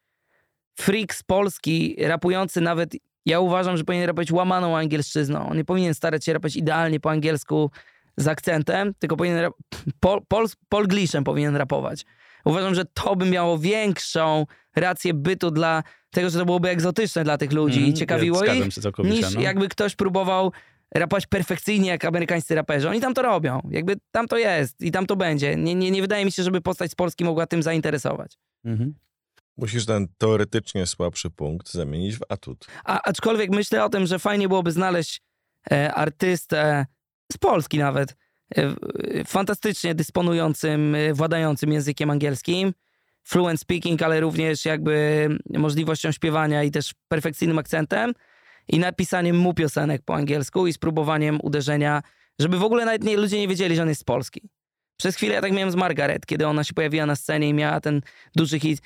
freak z Polski rapujący nawet, ja uważam, że powinien rapować łamaną angielszczyzną. On nie powinien starać się rapować idealnie po angielsku z akcentem, tylko powinien rap- pol, pol, polgliszem powinien rapować. Uważam, że to by miało większą rację bytu dla tego, że to byłoby egzotyczne dla tych ludzi i Mhm, ciekawiło ja ich, niż no. jakby ktoś próbował rapować perfekcyjnie jak amerykańscy raperzy. Oni tam to robią. Jakby tam to jest i tam to będzie. Nie, nie, nie wydaje mi się, żeby postać z Polski mogła tym zainteresować. Mhm. Musisz ten teoretycznie słabszy punkt zamienić w atut. A, aczkolwiek myślę o tym, że fajnie byłoby znaleźć e, artystę z Polski nawet, e, fantastycznie dysponującym, e, władającym językiem angielskim, fluent speaking, ale również jakby możliwością śpiewania i też perfekcyjnym akcentem i napisaniem mu piosenek po angielsku i spróbowaniem uderzenia, żeby w ogóle nawet nie, ludzie nie wiedzieli, że on jest z Polski. Przez chwilę ja tak miałem z Margaret, kiedy ona się pojawiła na scenie i miała ten duży hit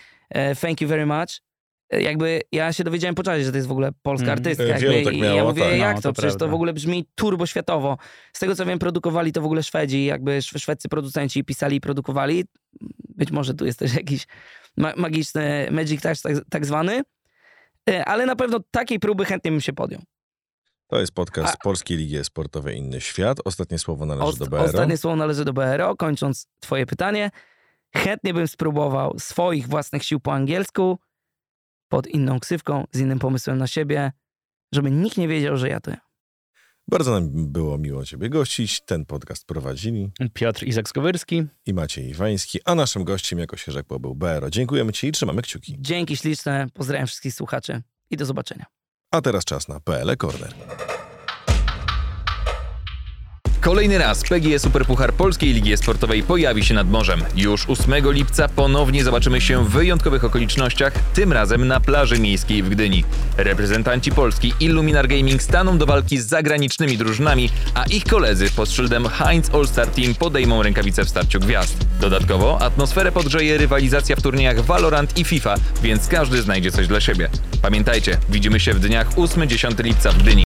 Thank you very much. E, Jakby ja się dowiedziałem po czasie, że to jest w ogóle polska Mhm. artystka. E, Jakby, tak miało, ja mówię, tak. jak No, to? to Przecież to w ogóle brzmi turbo światowo. Z tego co wiem, produkowali to w ogóle Szwedzi, jakby szw- szwedzcy producenci pisali i produkowali. Być może tu jest też jakiś ma- magiczny magic touch tak, tak zwany. E, Ale na pewno takiej próby chętnie bym się podjął. To jest podcast A- Polskiej Ligi Sportowej Inny Świat. Ostatnie słowo należy Ost- do BRO. Ostatnie słowo należy do BRO. Kończąc twoje pytanie, chętnie bym spróbował swoich własnych sił po angielsku pod inną ksywką, z innym pomysłem na siebie, żeby nikt nie wiedział, że ja to ja. Bardzo nam było miło Ciebie gościć. Ten podcast prowadzili Piotr Izak-Skowyrski. i Maciej Iwański, a naszym gościem, jako się rzekło, był BRO. Dziękujemy Ci i trzymamy kciuki. Dzięki śliczne, pozdrawiam wszystkich słuchaczy i do zobaczenia. A teraz czas na PL Corner. Kolejny raz PGE Superpuchar Polskiej Ligi Sportowej pojawi się nad morzem. Już 8 lipca ponownie zobaczymy się w wyjątkowych okolicznościach, tym razem na plaży miejskiej w Gdyni. Reprezentanci Polski Illuminar Gaming staną do walki z zagranicznymi drużynami, a ich koledzy pod szyldem Heinz All-Star Team podejmą rękawice w starciu gwiazd. Dodatkowo atmosferę podgrzeje rywalizacja w turniejach Valorant i FIFA, więc każdy znajdzie coś dla siebie. Pamiętajcie, widzimy się w dniach 8-10 lipca w Gdyni.